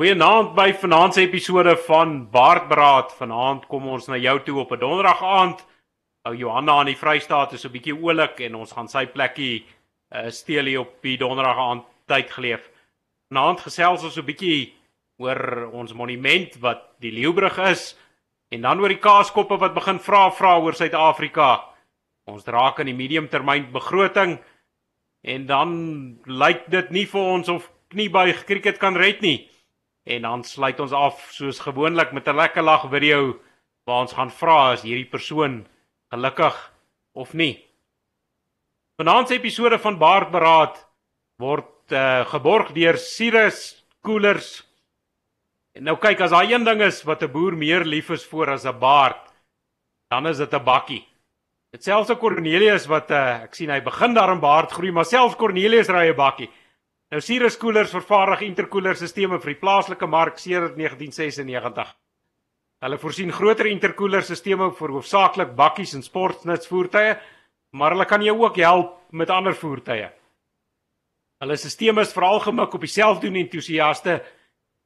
Goeienaand by vanaand se episode van Baardbraad. Vanaand kom ons na jou toe op 'n donderdag aand. Ou Johanna aan die Vrystaat is 'n bietjie oulik en ons gaan sy plekkie uh, steel hier op die donderdag aand tyd geleef. Vanaand gesels ons 'n bietjie oor ons monument wat die Leeubrug is en dan oor die kaaskoppe wat begin vra vra oor Suid-Afrika. Ons raak aan die mediumtermyn begroting en dan lyk dit nie vir ons of kniebuig cricket kan red nie. En dan sluit ons af soos gewoonlik met 'n lekker lag video waar ons gaan vra as hierdie persoon gelukkig of nie. Vanaand se episode van Baardberaad word uh, geborg deur Cyrus Koelers. En nou kyk as daar een ding is wat 'n boer meer lief is vir as 'n baard, dan is dit 'n bakkie. Dit selfs Cornelius wat uh, ek sien hy begin daar in baard groei, maar selfs Cornelius ry 'n bakkie. Nou Sirius Koelers vervaardig interkoelerstelsels vir die plaaslike mark sedert 1996. Hulle voorsien groter interkoelerstelsels vir hoofsaaklik bakkies en sportnutsvoertuie, maar hulle kan jou ook help met ander voertuie. Hulle stelsel is veral gemik op die selfdoen entoesiaste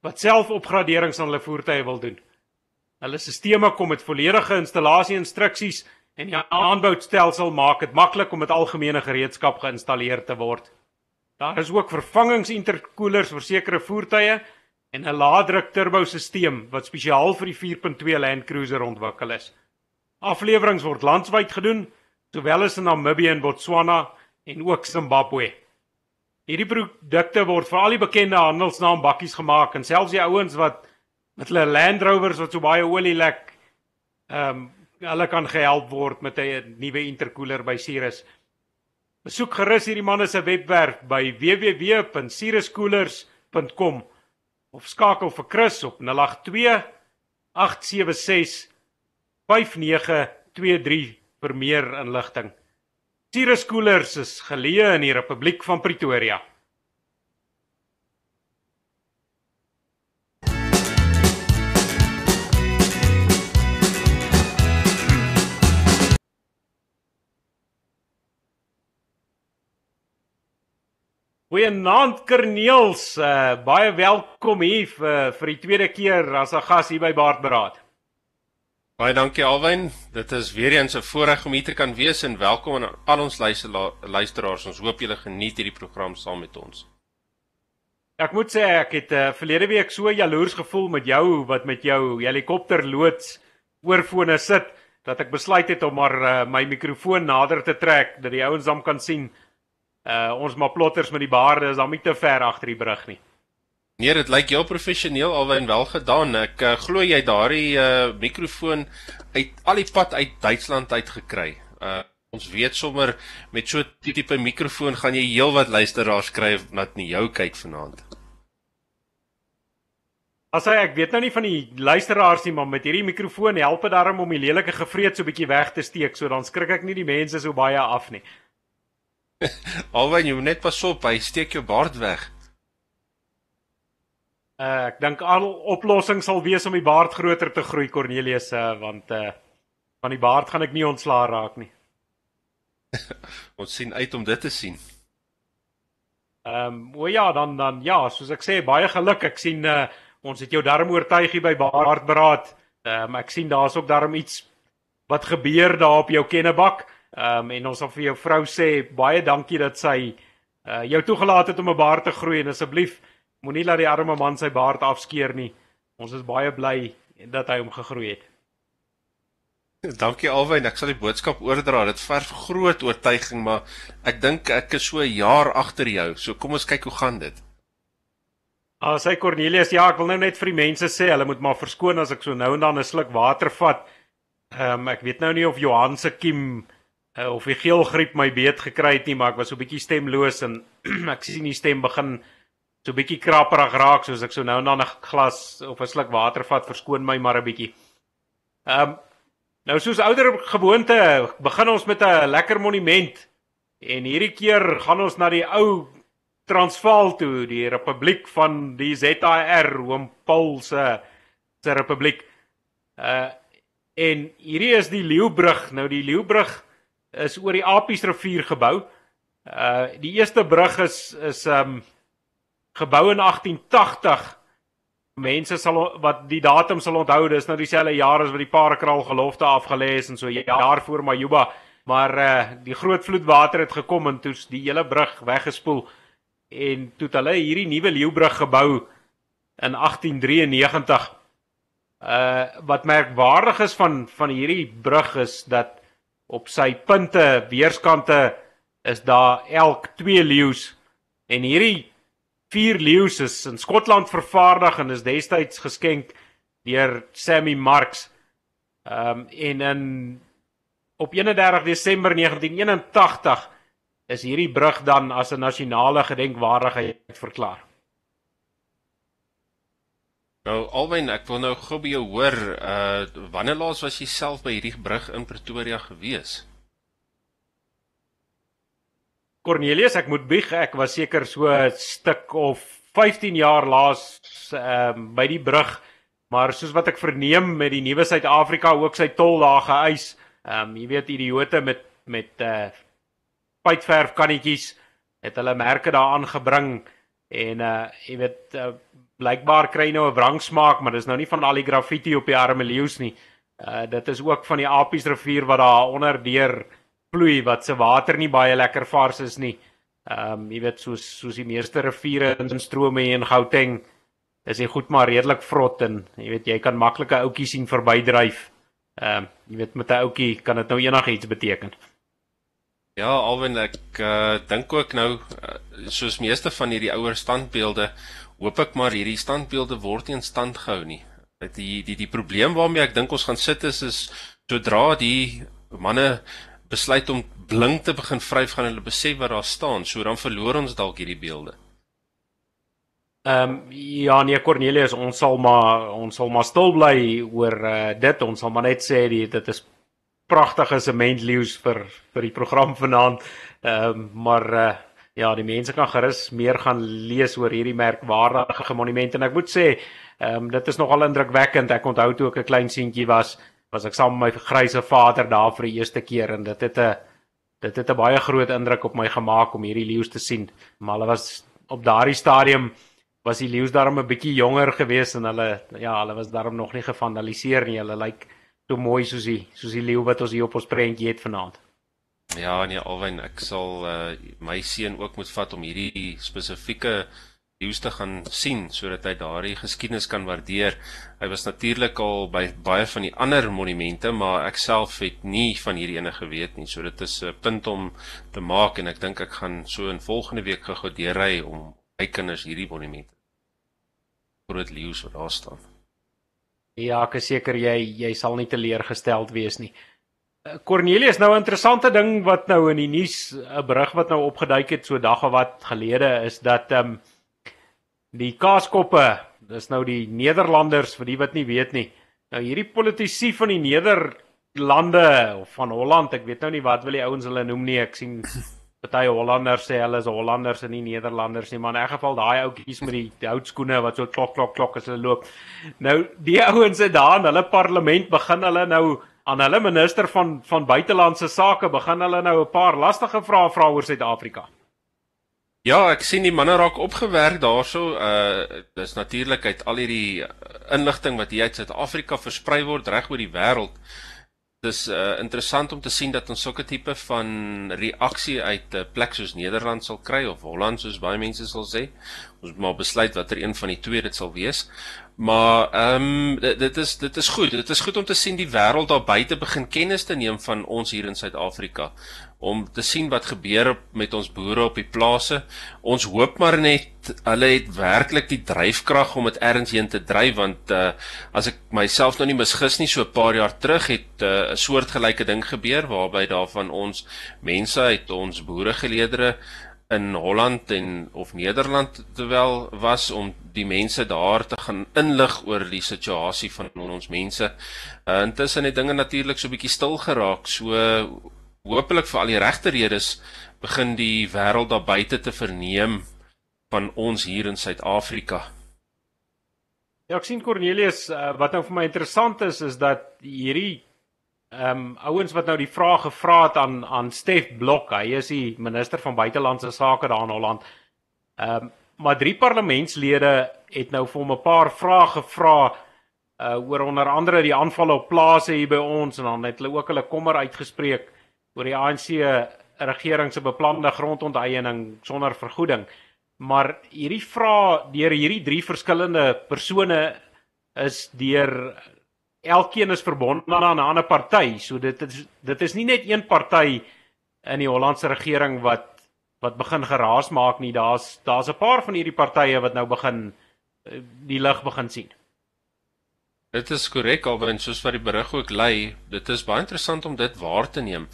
wat selfopgraderings aan hulle voertuie wil doen. Hulle stelsels kom met volledige installasie instruksies en die aanboustelsel maak dit maklik om met algemene gereedskap geïnstalleer te word. Daar is ook vervangingsinterkoelers vir sekere voertuie en 'n laadruk turbosisteem wat spesiaal vir die 4.2 Land Cruiser ontwikkel is. Afleweringe word landwyd gedoen, sowel as in Namibië en Botswana en ook Zimbabwe. Hierdie produkte word vir al die bekende handelsnaam bakkies gemaak en selfs die ouens wat met hulle Land Rovers wat so baie olie lek, ehm um, hulle kan gehelp word met 'n nuwe interkoeler by Cirrus. Besoek gerus hierdie manne se webwerf by www.siriscoolers.com of skakel vir Chris op 082 876 5923 vir meer inligting. Siriscoolers is geleë in die Republiek van Pretoria. Goeienaand Kerneels, uh, baie welkom hier vir vir die tweede keer as 'n gas hier by Baardberaad. Baie dankie Alwyn. Dit is weer eens 'n voorreg om hier te kan wees en welkom aan al ons luisteraars. Ons hoop julle geniet hierdie program saam met ons. Ek moet sê ek het uh, verlede week so jaloers gevoel met jou wat met jou helikopter loods oorfone sit dat ek besluit het om maar uh, my mikrofoon nader te trek dat die ouens dan kan sien uh ons maar plotters met die baarde is dan nie te ver agter die brug nie. Nee, dit lyk heel professioneel alwen wel gedaan. Ek uh, glo jy daardie uh mikrofoon uit al die pad uit Duitsland uit gekry. Uh ons weet sommer met so 'n tipe mikrofoon gaan jy heelwat luisteraars kry wat nie jou kyk vanaand. As ek weet nou nie van die luisteraars nie, maar met hierdie mikrofoon help dit daarom om die lelike gevreet so 'n bietjie weg te steek, so dan skrik ek nie die mense so baie af nie. Alwen jy net pas op, hy steek jou baard weg. Uh, ek dink al oplossings sal wees om die baard groter te groei Cornelius uh, want uh van die baard gaan ek nie ontslaa raak nie. Ons sien uit om dit te sien. Ehm um, o ja, dan dan ja, soos ek sê, baie geluk. Ek sien uh ons het jou darm oortuig hier by Baardberaad. Ehm um, ek sien daar's ook darm iets wat gebeur daar op jou kennebak. Ehm um, en ons wil vir jou vrou sê baie dankie dat sy uh jou toegelaat het om 'n baard te groei en asseblief moenie laat die arme man sy baard afskeer nie. Ons is baie bly dat hy hom gegroei het. Dankie Alwyn, ek sal die boodskap oordra. Dit verf groot oortuiging, maar ek dink ek is so 'n jaar agter jou. So kom ons kyk hoe gaan dit. Ah, sy Cornelius, ja, ek wil nou net vir die mense sê, hulle moet maar verskoon as ek so nou en dan 'n sluk water vat. Ehm um, ek weet nou nie of Johan se kiem uh, of die geelgriep my beet gekry het nie, maar ek was so bietjie stemloos en ek sien die stem begin so bietjie krapperig raak soos ek so nou en dan 'n glas of 'n sluk water vat, verskoon my maar 'n bietjie. Ehm um, nou soos ouer gewoonte, begin ons met 'n lekker monument en hierdie keer gaan ons na die ou Transvaal toe, die Republiek van die ZAR, oom Paul se se republiek. Uh en hierdie is die Leeubrug. Nou die Leeubrug is oor die Apies rivier gebou. Uh die eerste brug is is um gebou in 1880 mense sal wat die datum sal onthou, dis nou dieselfde jaar as wat die Parakraal gelofte afgelê is en so jaar voor Majuba, maar uh die groot vloedwater het gekom en toets die hele brug weggespoel en toe het hulle hierdie nuwe leeubrug gebou in 1893. Uh wat merkwaardig is van van hierdie brug is dat op sy punte weerskante is daar elk 2 leeu's en hierdie vier leeu's is in Skotland vervaardig en is destyds geskenk deur Sammy Marks. Ehm um, en in op 31 Desember 1981 is hierdie brug dan as 'n nasionale gedenkwaardigheid verklaar. Nou Alwyn, ek wil nou gou by jou hoor, uh wanneer laas was jy self by hierdie brug in Pretoria gewees? Cornelius, ek moet bieg, ek was seker so 'n stuk of 15 jaar laas ehm um, by die brug, maar soos wat ek verneem met die nuwe Suid-Afrika ook sy tol daar geëis. Ehm um, jy weet idiote met met uh eh, pytverf kannetjies het hulle merke daaraan gebring en uh jy weet uh, blykbaar kry nou 'n wrangsmaak, maar dis nou nie van al die graffiti op die arme leeu's nie. Uh dit is ook van die Apies rivier wat daar onder deur vloei wat se water nie baie lekker vars is nie. Ehm um, jy weet soos soos die meeste riviere in strome hier in Gauteng is hy goed maar redelik vrot en jy weet jy kan maklike ouetjies sien verbydryf. Ehm um, jy weet met 'n ouetjie kan dit nou enigiets beteken. Ja, alwen ek uh, dink ook nou uh, soos meeste van hierdie ouer standbeelde, hoop ek maar hierdie standbeelde word nie in stand gehou nie. Die die die probleem waarmee ek dink ons gaan sit is is sodra die manne besluit om blink te begin vryf gaan hulle besef wat daar staan, so dan verloor ons dalk hierdie beelde. Ehm um, ja nee Cornelius, ons sal maar ons sal maar stil bly oor uh, dit. Ons sal maar net sê dit is pragtige sementleeu's vir vir die program vanaand. Ehm um, maar uh, ja, die mense kan gerus meer gaan lees oor hierdie merkwaardige monumente en ek moet sê, ehm um, dit is nogal indrukwekkend. Ek onthou toe ek 'n klein seentjie was, was ek saam met my grysse vader daar vir die eerste keer en dit het 'n dit het 'n baie groot indruk op my gemaak om hierdie leeu's te sien. Maar hulle was op daardie stadium was die leeu's daarom 'n bietjie jonger gewees en hulle ja, hulle was daarom nog nie gevandaliseer nie. Hulle lyk so mooi soos die soos die leeu wat ons hier op ons prentjie het vanaand. Ja, nee, Alwyn, ek sal uh, my seun ook moet vat om hierdie spesifieke leeu's te gaan sien sodat hy daardie geskiedenis kan waardeer. Hy was natuurlik al by baie van die ander monumente, maar ek self het nie van hierdie ene geweet nie. So dit is 'n punt om te maak en ek dink ek gaan so in volgende week gou deurry om my kinders hierdie monumente groot leeu's wat daar staan. Ja, ek is seker jy jy sal nie teleurgesteld wees nie. Eh, Cornelius nou 'n interessante ding wat nou in die nuus 'n berig wat nou opgeduik het so dag of wat gelede is dat ehm um, die Kaaskoppe, dis nou die Nederlanders vir die wat nie weet nie. Nou hierdie politici van die Nederlande of van Holland, ek weet nou nie wat wil die ouens hulle noem nie. Ek sien party Hollanders sê hulle is Hollanders en nie Nederlanders nie, maar in 'n geval daai ouetjies met die houtskoene wat so klok klok klok as hulle loop. Nou die ouens het daar in hulle parlement begin hulle nou aan hulle minister van van buitelandse sake begin hulle nou 'n paar lastige vrae vra oor Suid-Afrika. Ja, ek sien die manne raak opgewerk daarso. Uh dis natuurlik uit al hierdie inligting wat hier uit Suid-Afrika versprei word reg oor die wêreld. Dis uh interessant om te sien dat ons sulke tipe van reaksie uit 'n uh, plek soos Nederland sal kry of Holland soos baie mense sal sê. Ons moet maar besluit watter een van die twee dit sal wees. Maar ehm um, dit, dit is dit is goed. Dit is goed om te sien die wêreld daar buite begin kennis te neem van ons hier in Suid-Afrika om te sien wat gebeur met ons boere op die plase. Ons hoop maar net hulle het werklik die dryfkrag om dit ergens heen te dryf want uh, as ek myself nou nie misgis nie so 'n paar jaar terug het eh, 'n uh, soortgelyke ding gebeur waarby daarvan ons mense uit ons boeregeleedere in Holland en of Nederland terwyl was om die mense daar te gaan inlig oor die situasie van ons mense. Uh, intussen het dinge natuurlik so bietjie stil geraak. So hopelik vir al die regte redes begin die wêreld daar buite te verneem van ons hier in Suid-Afrika. Ja, ek sien Cornelius, uh, wat nou vir my interessant is is dat hierdie ehm um, ouens wat nou die vraag gevra het aan aan Stef Blok, hy is die minister van buitelandse sake daar in Holland. Ehm um, maar drie parlementslede het nou vir hom 'n paar vrae gevra uh oor onder andere die aanvalle op plase hier by ons en dan het hulle ook hulle kommer uitgespreek oor die ANC regering se beplande grondonteiening sonder vergoeding. Maar hierdie vrae deur hierdie drie verskillende persone is deur elkeen is verbonde aan 'n ander party. So dit is dit is nie net een party in die Hollandse regering wat wat begin geraas maak nie. Daar's daar's 'n paar van hierdie partye wat nou begin eh, die lig begin sien. Dit is korrek alwen soos wat die berig ook lei. Dit is baie interessant om dit waar te neem.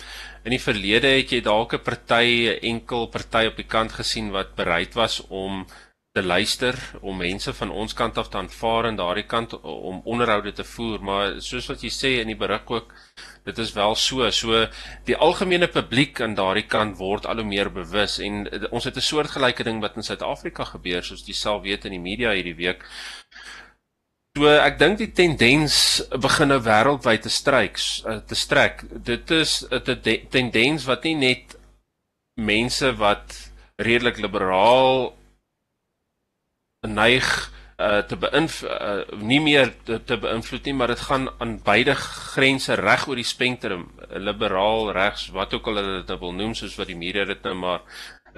In die verlede het jy dalk 'n party, 'n enkel party op die kant gesien wat bereid was om te luister om mense van ons kant af te aanvaar en daardie kant om onderhoude te voer maar soos wat jy sê in die berig ook dit is wel so. So die algemene publiek aan daardie kant word al hoe meer bewus en ons het 'n soortgelyke ding wat in Suid-Afrika gebeur soos jy self weet in die media hierdie week. So ek dink die tendens begin nou wêreldwyd te stryk te strek. Dit is 'n tendens wat nie net mense wat redelik liberaal neig uh, te beïnvloed uh, nie meer te, te beïnvloed nie, maar dit gaan aan beide grense reg oor die spektrum, liberaal, regs, wat ook al hulle dit nou wil noem soos wat die media dit nou maar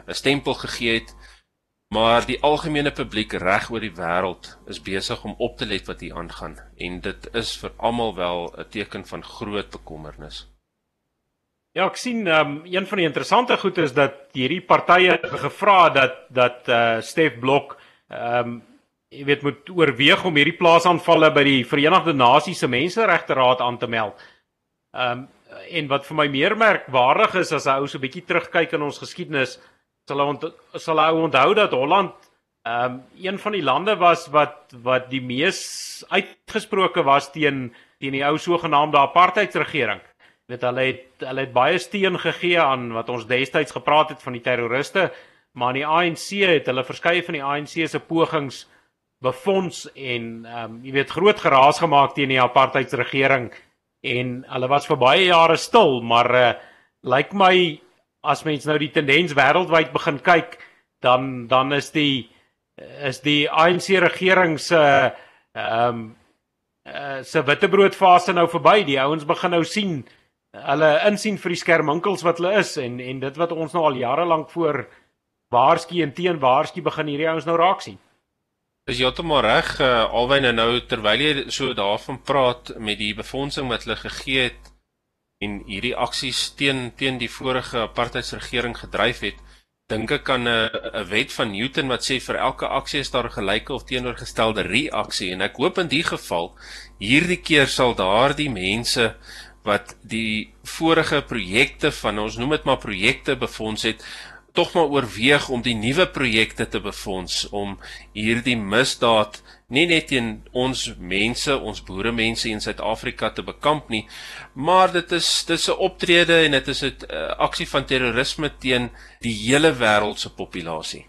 'n stempel gegee het. Maar die algemene publiek reg oor die wêreld is besig om op te let wat hier aangaan en dit is vir almal wel 'n teken van groot bekommernis. Ja, ek sien um, een van die interessante goed is dat hierdie partye gevra dat dat uh, Stef Blok ehm um, jy weet moet oorweeg om hierdie plaasaanvalle by die Verenigde Nasies se Menseregteraad aan te meld. Ehm um, en wat vir my meer merkwaardig is as 'n ou so 'n bietjie terugkyk in ons geskiedenis, sal hy ont sal hy onthou dat Holland ehm um, een van die lande was wat wat die mees uitgesproke was teen teen die ou sogenaamde apartheidsregering. Weet hulle het hulle het baie steun gegee aan wat ons destyds gepraat het van die terroriste maar die ANC het hulle verskeie van die ANC se pogings befonds en ehm um, jy weet groot geraas gemaak teen die apartheidsregering en hulle was vir baie jare stil maar uh, lyk my as mens nou die tendens wêreldwyd begin kyk dan dan is die is die ANC regering se ehm um, uh, se witbroodfase nou verby. Die ouens begin nou sien hulle insien vir die skerminkels wat hulle is en en dit wat ons nou al jare lank voor waarsku en teen waarsku begin hierdie ouens nou raak sien. Is heeltemal reg uh, alwen en nou terwyl jy so daarvan praat met die befondsing wat hulle gegee het en hierdie aksies teen teen die vorige apartheidsregering gedryf het, dink ek aan 'n 'n wet van Newton wat sê vir elke aksie is daar 'n gelyke of teenoorgestelde reaksie en ek hoop in die geval hierdie keer sal daardie mense wat die vorige projekte van ons noem dit maar projekte befonds het tog maar oorweeg om die nuwe projekte te befonds om hierdie misdaad nie net teen ons mense, ons boere mense in Suid-Afrika te bekamp nie, maar dit is dis 'n optrede en dit is 'n uh, aksie van terrorisme teen die hele wêreld se populasie.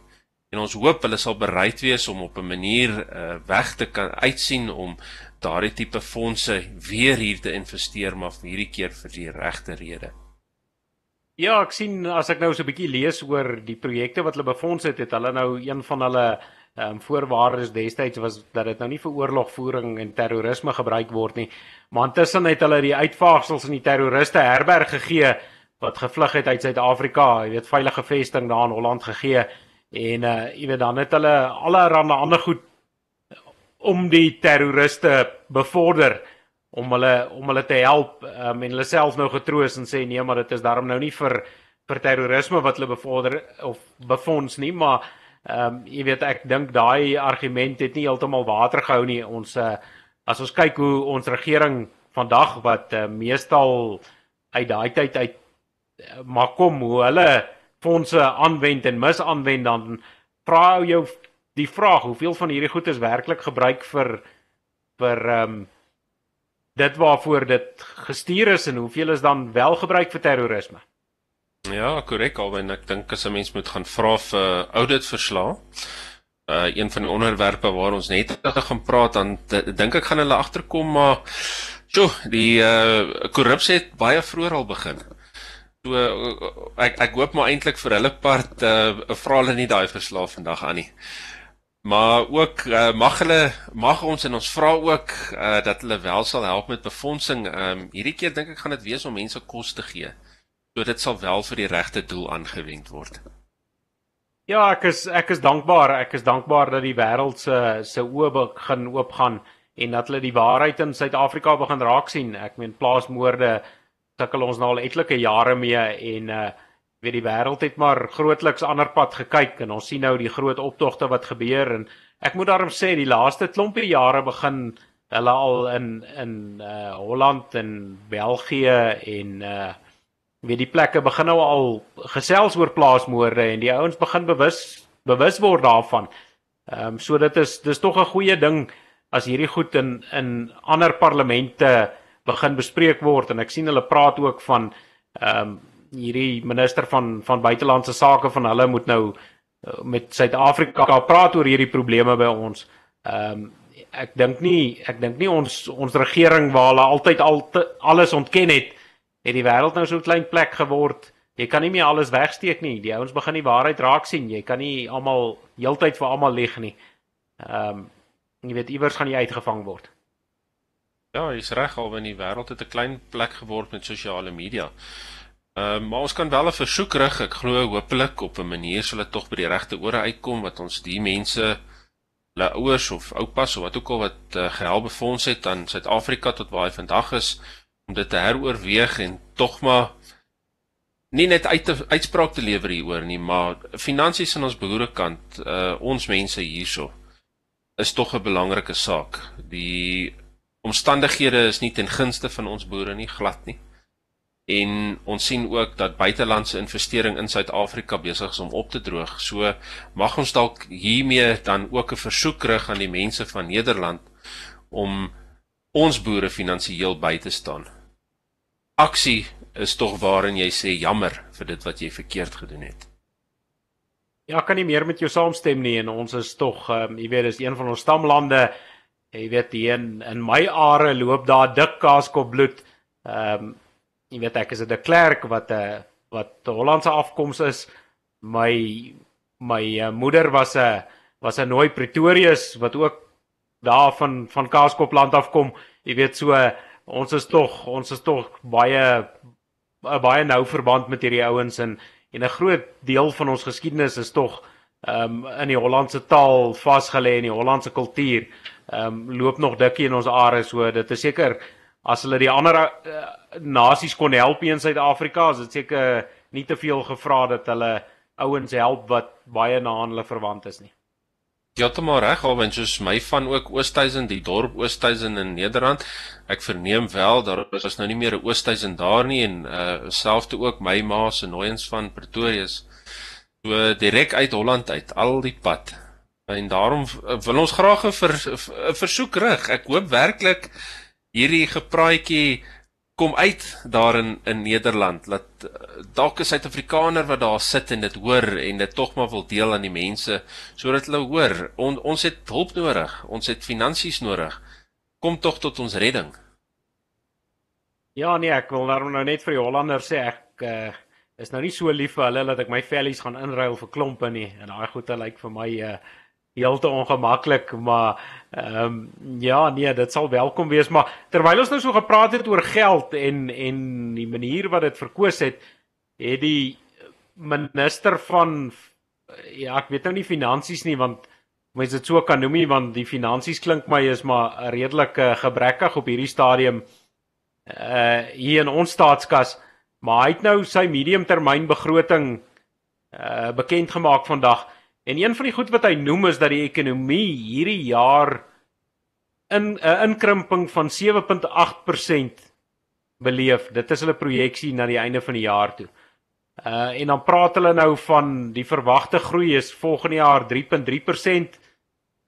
En ons hoop hulle sal bereid wees om op 'n manier uh, weg te kan uitsien om daardie tipe fondse weer hier te investeer maar vir hierdie keer vir die regte rede. Ja, ek sien as ek nou so 'n bietjie lees oor die projekte wat hulle befonds het, het hulle nou een van hulle ehm um, voorwaardes destyds was dat dit nou nie vir oorlogvoering en terrorisme gebruik word nie. Maar intussen het hulle die uitvaagsels in die terroriste herberg gegee wat gevlug het uit Suid-Afrika, jy weet veilige vesting daar in Holland gegee en uh jy weet dan het hulle allerlei ander goed om die terroriste bevorder om hulle om hulle te help. Um, en hulle self nou getroos en sê nee maar dit is daarom nou nie vir vir terrorisme wat hulle bevorder of befonds nie. Maar ehm um, jy weet ek dink daai argument het nie heeltemal water gehou nie. Ons uh, as ons kyk hoe ons regering vandag wat uh, meestal uit daai tyd uit uh, maar kom hoe hulle fondse aanwend en misanwend dan vra jou die vraag hoeveel van hierdie goed is werklik gebruik vir vir ehm um, dit waarvoor dit gestuur is en hoeveel is dan wel gebruik vir terrorisme? Ja, korrek alwen ek dink as 'n mens moet gaan vra vir audit verslae. Uh een van die onderwerpe waar ons net oor gaan praat dan dink ek gaan hulle agterkom maar so die uh korrupsie het baie vroeër al begin. So ek ek hoop maar eintlik vir hulle part uh vra hulle nie daai verslaaf vandag aan nie. Maar ook uh, mag hulle mag ons en ons vra ook uh dat hulle wel sal help met befondsing. Ehm um, hierdie keer dink ek gaan dit wees om mense kos te gee. So dit sal wel vir die regte doel aangewend word. Ja, ek is ek is dankbaar. Ek is dankbaar dat die wêreld se se oë begin oopgaan en dat hulle die waarheid in Suid-Afrika begin raak sien. Ek meen plaasmoorde sukkel ons nou al etlike jare mee en uh weet die wêreld het maar grootliks ander pad gekyk en ons sien nou die groot optogte wat gebeur en ek moet daarom sê die laaste klompie jare begin hulle al in in uh Holland en België en uh weet die plekke begin nou al gesels oor plaasmoorde en die ouens begin bewus bewus word daarvan. Ehm um, so dit is dis tog 'n goeie ding as hierdie goed in in ander parlemente begin bespreek word en ek sien hulle praat ook van ehm um, hierdie minister van van buitelandse sake van hulle moet nou uh, met Suid-Afrika praat oor hierdie probleme by ons. Ehm um, ek dink nie ek dink nie ons ons regering waar hulle altyd al alles ontken het het die wêreld nou so 'n klein plek geword. Jy kan nie meer alles wegsteek nie. Die ouens begin die waarheid raak sien. Jy kan nie almal heeltyd vir almal lieg nie. Ehm um, jy weet iewers gaan jy uitgevang word. Ja, jy's reg al in die wêreld het 'n klein plek geword met sosiale media. Ehm uh, maar ons kan wel 'n versoek rig. Ek glo hopelik op 'n manier sal dit tog by die regte ore uitkom wat ons die mense hulle ouers of oupas of wat ook al wat uh, gehelp befonds het aan Suid-Afrika tot waar hy vandag is om dit te heroorweeg en tog maar nie net uit te, uitspraak te lewer hieroor nie, maar finansies aan ons boerekant, uh ons mense hierso is tog 'n belangrike saak. Die omstandighede is nie ten gunste van ons boere nie glad nie. En ons sien ook dat buitelandse investering in Suid-Afrika besig is om op te droog. So mag ons dalk hiermee dan ook 'n versoek rig aan die mense van Nederland om ons boere finansiëel by te staan. Aksie is tog waarin jy sê jammer vir dit wat jy verkeerd gedoen het. Ja, kan nie meer met jou saamstem nie en ons is tog, um, jy weet, is een van ons stamlande jy weet hier in in my are loop daar dik kaaskop bloed. Ehm um, jy weet ek is 'n de Klerk wat 'n uh, wat Hollandse afkoms is. My my uh, moeder was 'n was 'n nooi Pretorius wat ook daar van van Kaaskopland afkom. Jy weet so uh, ons is tog ons is tog baie 'n baie nou verband met hierdie ouens en en 'n groot deel van ons geskiedenis is tog ehm um, in die Hollandse taal vasgelê in die Hollandse kultuur ehm um, loop nog dikkie in ons are so dit is seker as hulle die ander uh, nasies kon help in Suid-Afrika is dit seker nie te veel gevra dat hulle ouens help wat baie na hulle verwant is nie. Ja, toe maar reg, al want soos my van ook Oosthuizen, die dorp Oosthuizen in Nederland, ek verneem wel daar is nou nie meer 'n Oosthuizen daar nie en uh selfs ook my ma se nooiens van Pretoria so direk uit Holland uit, al die pad. En daarom wil ons graag 'n ver, versoek rig. Ek hoop werklik hierdie gepraatjie kom uit daar in in Nederland dat dalk 'n Suid-Afrikaner wat daar sit en dit hoor en dit tog maar wil deel aan die mense sodat hulle hoor on, ons het hulp nodig, ons het finansies nodig. Kom tog tot ons redding. Ja nee, ek wil nou net vir die Hollanders sê ek uh, is nou nie so lief vir hulle dat ek my vellies gaan inruil vir klompe nie en daai goede lyk vir my uh, heel te ongemaklik, maar ehm um, ja, nee, dit sal welkom wees, maar terwyl ons nou so gepraat het oor geld en en die manier wat dit verkoos het, het die minister van ja, ek weet nou nie finansies nie want mense dit so kan noem nie want die finansies klink my is maar redelik uh, gebrekkig op hierdie stadium uh hier in ons staatskas, maar hy het nou sy mediumtermyn begroting uh bekend gemaak vandag En een van die goed wat hy noem is dat die ekonomie hierdie jaar in 'n uh, inkrimping van 7.8% beleef. Dit is hulle projeksie na die einde van die jaar toe. Uh en dan praat hulle nou van die verwagte groei is volgende jaar 3.3%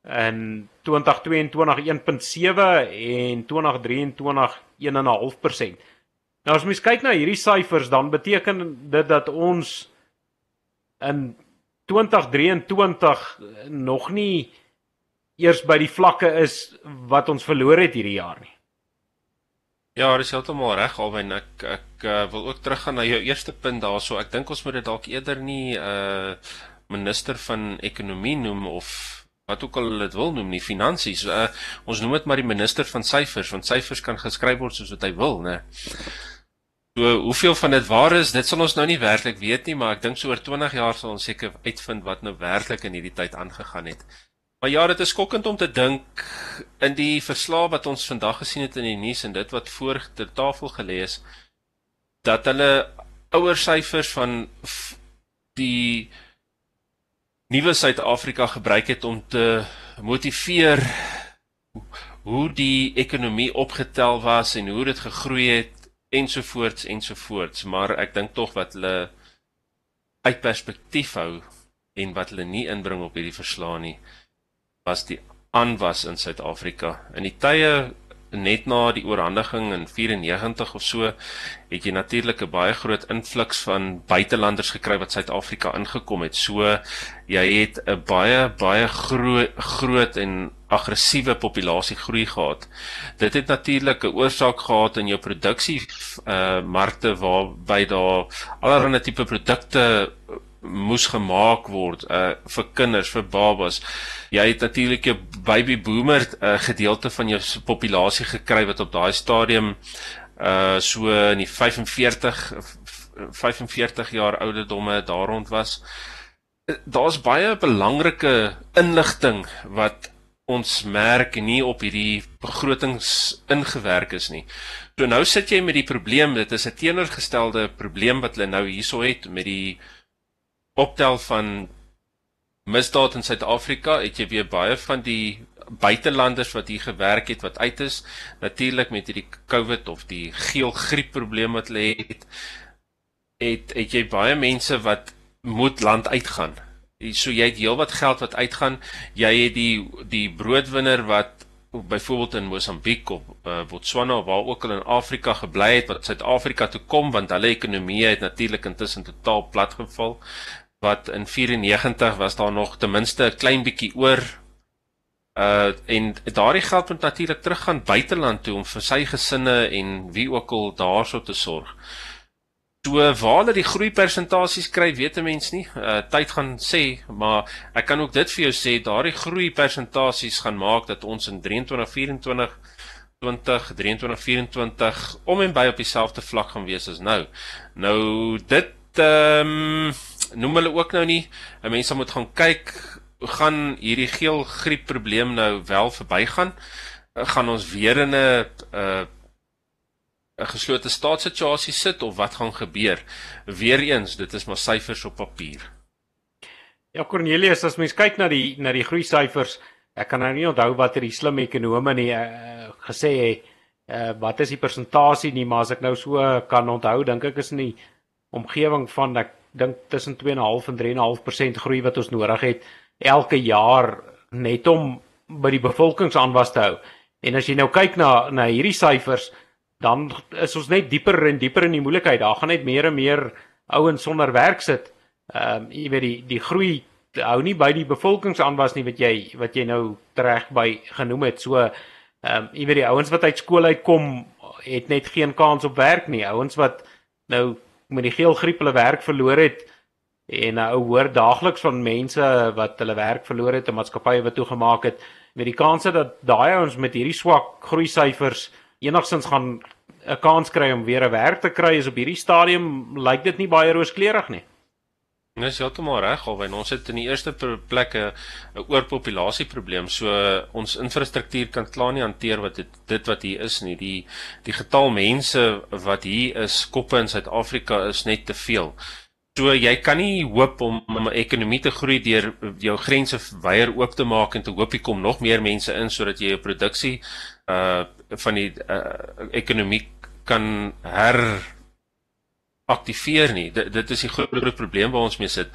in 2022 1.7 en 2023 1.5%. Nou as mens kyk na hierdie syfers dan beteken dit dat ons in 2023 nog nie eers by die vlakke is wat ons verloor het hierdie jaar nie. Ja, dis heeltemal reg alwen ek ek uh, wil ook teruggaan na jou eerste punt daarso. Ek dink ons moet dit dalk eerder nie 'n uh, minister van ekonomie noem of wat ook al dit wil noem nie finansies. Uh, ons noem dit maar die minister van syfers want syfers kan geskryf word soos wat hy wil, né? So hoeveel van dit waar is, dit sal ons nou nie werklik weet nie, maar ek dink so oor 20 jaar sal ons seker uitvind wat nou werklik in hierdie tyd aangegaan het. Maar ja, dit is skokkend om te dink in die verslae wat ons vandag gesien het in die nuus en dit wat voor ter tafel gelees dat hulle ouer syfers van die nuwe Suid-Afrika gebruik het om te motiveer hoe die ekonomie opgetel was en hoe dit gegroei het ensovoorts ensovoorts maar ek dink tog wat hulle uit perspektief hou en wat hulle nie inbring op hierdie verslae nie was die aanwas in Suid-Afrika. In die tye net na die oorhandiging in 94 of so, het jy natuurlik 'n baie groot invloeks van buitelanders gekry wat Suid-Afrika ingekom het. So jy het 'n baie baie groot groot en aggressiewe populasie groei gehad. Dit het natuurlik 'n oorsaak gehad in jou produksie uh markte waarby daar allerlei tipe produkte moes gemaak word uh vir kinders, vir babas. Jy het natuurlik 'n baby boomer uh, gedeelte van jou populasie gekry wat op daai stadium uh so in die 45 45 jaar ouderdomme daar rond was. Daar's baie belangrike inligting wat ons merk nie op hierdie begrotings ingewerk is nie. So nou sit jy met die probleem, dit is 'n teenoorgestelde probleem wat hulle nou hierso het met die optel van misdaad in Suid-Afrika, het jy weer baie van die buitelanders wat hier gewerk het wat uit is, natuurlik met hierdie COVID of die geelgriep probleem wat hulle het, het het jy baie mense wat moet land uitgaan. So jy het heelwat geld wat uitgaan. Jy het die die broodwinner wat byvoorbeeld in Mosambiek of uh, Botswana waar ook al in Afrika gebly het wat Suid-Afrika toe kom want hulle ekonomie het natuurlik intussen totaal platgeval wat in 94 was daar nog ten minste 'n klein bietjie oor uh en daardie geld moet natuurlik teruggaan buiteland toe om vir sy gesinne en wie ook al daarso te sorg. So waar hulle die groei persentasies kry, weet 'n mens nie. Uh tyd gaan sê, maar ek kan ook dit vir jou sê, daardie groei persentasies gaan maak dat ons in 23 24 20 23 24 om en by op dieselfde vlak gaan wees as nou. Nou dit ehm um, noem hulle ook nou nie. Mense moet gaan kyk gaan hierdie geel griep probleem nou wel verbygaan? Gaan ons weer in 'n 'n uh, 'n geslote staatssituasie sit of wat gaan gebeur? Weereens, dit is maar syfers op papier. Ja Cornelius, as mens kyk na die na die groei syfers, ek kan nou nie onthou wat hierdie slim ekonome nie uh, gesê het uh, wat is die persentasie nie, maar as ek nou so kan onthou, dink ek is in die omgewing van ek dink tussen 2.5 en 3.5% groei wat ons nodig het elke jaar net om by die bevolkingsaanwas te hou. En as jy nou kyk na na hierdie syfers, dan is ons net dieper en dieper in die moeilikheid. Daar gaan net meer en meer ouens sonder werk sit. Ehm um, jy weet die die groei hou nie by die bevolkingsaanwas nie wat jy wat jy nou reg by genoem het. So ehm um, jy weet die ouens wat uit skool uitkom het net geen kans op werk nie. Ouens wat nou met die geelgriep hulle werk verloor het en nou hoor daagliks van mense wat hulle werk verloor het en maatskappye wat toegemaak het met die kanse dat daai ouens met hierdie swak groei syfers enigstens gaan 'n kans kry om weer 'n werk te kry is op hierdie stadium lyk dit nie baie rooskleurig nie. Jy het hom reg al, want ons het in die eerste plek 'n oorpopulasie probleem. So ons infrastruktuur kan klaar nie hanteer wat dit dit wat hier is nie. Die die getal mense wat hier is, koppe in Suid-Afrika is net te veel. So jy kan nie hoop om 'n ekonomie te groei deur jou grense weier oop te maak en te hoop jy kom nog meer mense in sodat jy jou produksie uh van die uh, ekonomie kan her aktiveer nie. Dit dit is die groot probleem waar ons mee sit.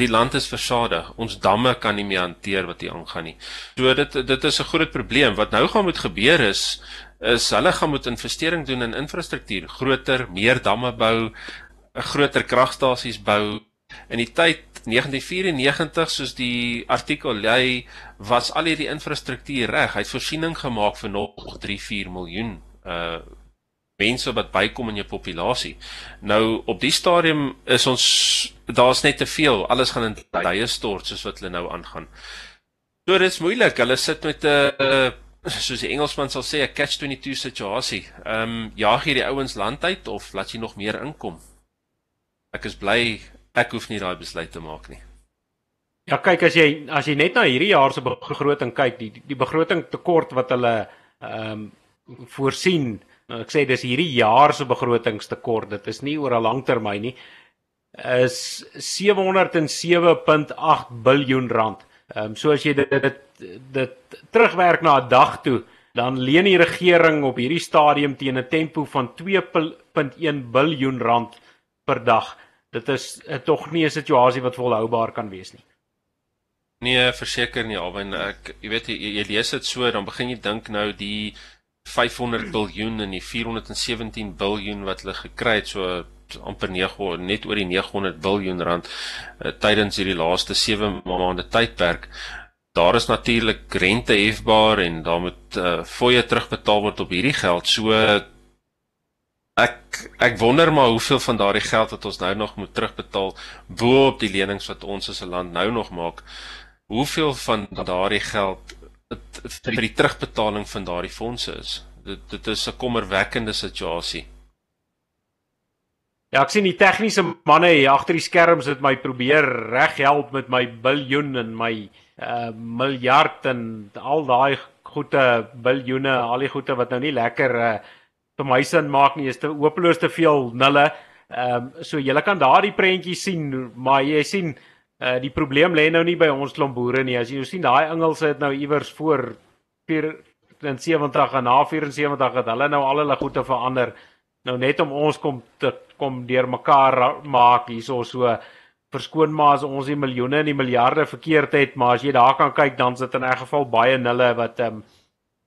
Die land is versadig. Ons damme kan nie meer hanteer wat hier aangaan nie. So dit dit is 'n groot probleem. Wat nou gaan moet gebeur is is hulle gaan moet investering doen in infrastruktuur, groter, meer damme bou, 'n groter kragstasies bou. In die tyd 1994 soos die artikel lê, was al hierdie infrastruktuur reg. Hy het voorsiening gemaak vir nog 3-4 miljoen uh mense wat bykom in jou populasie. Nou op die stadium is ons daar's net te veel. Alles gaan in duie stort soos wat hulle nou aangaan. So dit is moeilik. Hulle sit met 'n uh, soos die Engelsman sal sê 'n catch-22 situasie. Ehm um, jaag jy die ouens land uit of laat jy nog meer inkom? Ek is bly ek hoef nie daai besluit te maak nie. Ja, kyk as jy as jy net na hierdie jaar se begroting kyk, die die begroting tekort wat hulle ehm um, voorsien Nou ek sê dis hierdie jaar se begrotingstekort. Dit is nie oor 'n lang termyn nie. Is 707.8 biljoen rand. Ehm um, so as jy dit dit dit terugwerk na 'n dag toe, dan leen die regering op hierdie stadium teen 'n tempo van 2.1 biljoen rand per dag. Dit is uh, tog nie 'n situasie wat volhoubaar kan wees nie. Nee, verseker nie, alwen ek jy weet jy, jy lees dit so dan begin jy dink nou die 500 biljoen en die 417 biljoen wat hulle gekry het so amper 9 net oor die 900 biljoen rand uh, tydens hierdie laaste 7 maande tydperk. Daar is natuurlik rente hefbaar en daar moet uh, fooie terugbetaal word op hierdie geld. So ek ek wonder maar hoeveel van daardie geld wat ons nou nog moet terugbetaal bo op die lenings wat ons as 'n land nou nog maak. Hoeveel van daardie geld vir die terugbetaling van daardie fondse is. Dit dit is 'n kommerwekkende situasie. Ja, ek sien die tegniese manne hier agter die skerms het my probeer reghelp met my biljoen en my uh miljard en al daai goeie biljoene, al die goeie wat nou nie lekker uh vir my sin maak nie, is te hopeloos te veel nulle. Ehm um, so jy kan daardie prentjie sien, maar jy sien Uh die probleem lê nou nie by ons klomp boere nie. As jy nou sien daai Engelse het nou iewers voor 74 en na 74 het hulle nou al hulle goede verander. Nou net om ons kom te kom deur mekaar maak hierso so verskoon maar as ons die miljoene en die miljarde verkeerd het, maar as jy daar kan kyk dan sit in 'n geval baie nulle wat ehm um,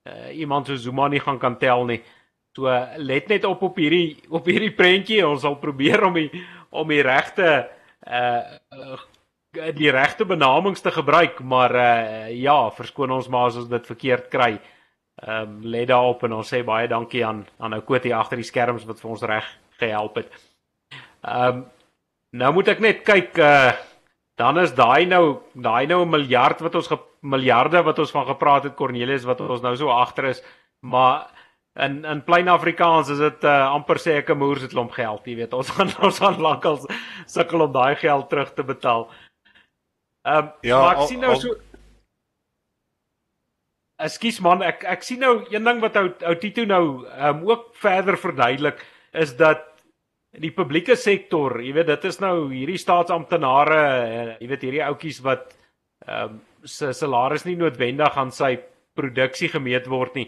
uh, iemand so Zuma nie gaan kan tel nie. So let net op op hierdie op hierdie prentjie. Ons sal probeer om die om die regte uh die regte benamings te gebruik, maar uh ja, verskoon ons maar as ons dit verkeerd kry. Ehm um, let daarop en ons sê baie dankie aan aan ou Kotie agter die skerms wat vir ons reg gehelp het. Ehm um, nou moet ek net kyk uh dan is daai nou daai nou 'n miljard wat ons miljarde wat ons van gepraat het Cornelius wat ons nou so agter is, maar in in plain Afrikaans is dit uh, amper sê ek 'n moer se klomp geld, jy weet. Ons gaan ons gaan lankal sukkel om daai geld terug te betaal. Ehm um, ja, maar ek al, sien nou al, so Ekskuus man, ek ek sien nou een ding wat ou ou Tito nou ehm um, ook verder verduidelik is dat die publieke sektor, jy weet dit is nou hierdie staatsamptenare, uh, jy weet hierdie ouetjies wat ehm um, se salaris nie noodwendig aan sy produksie gemeet word nie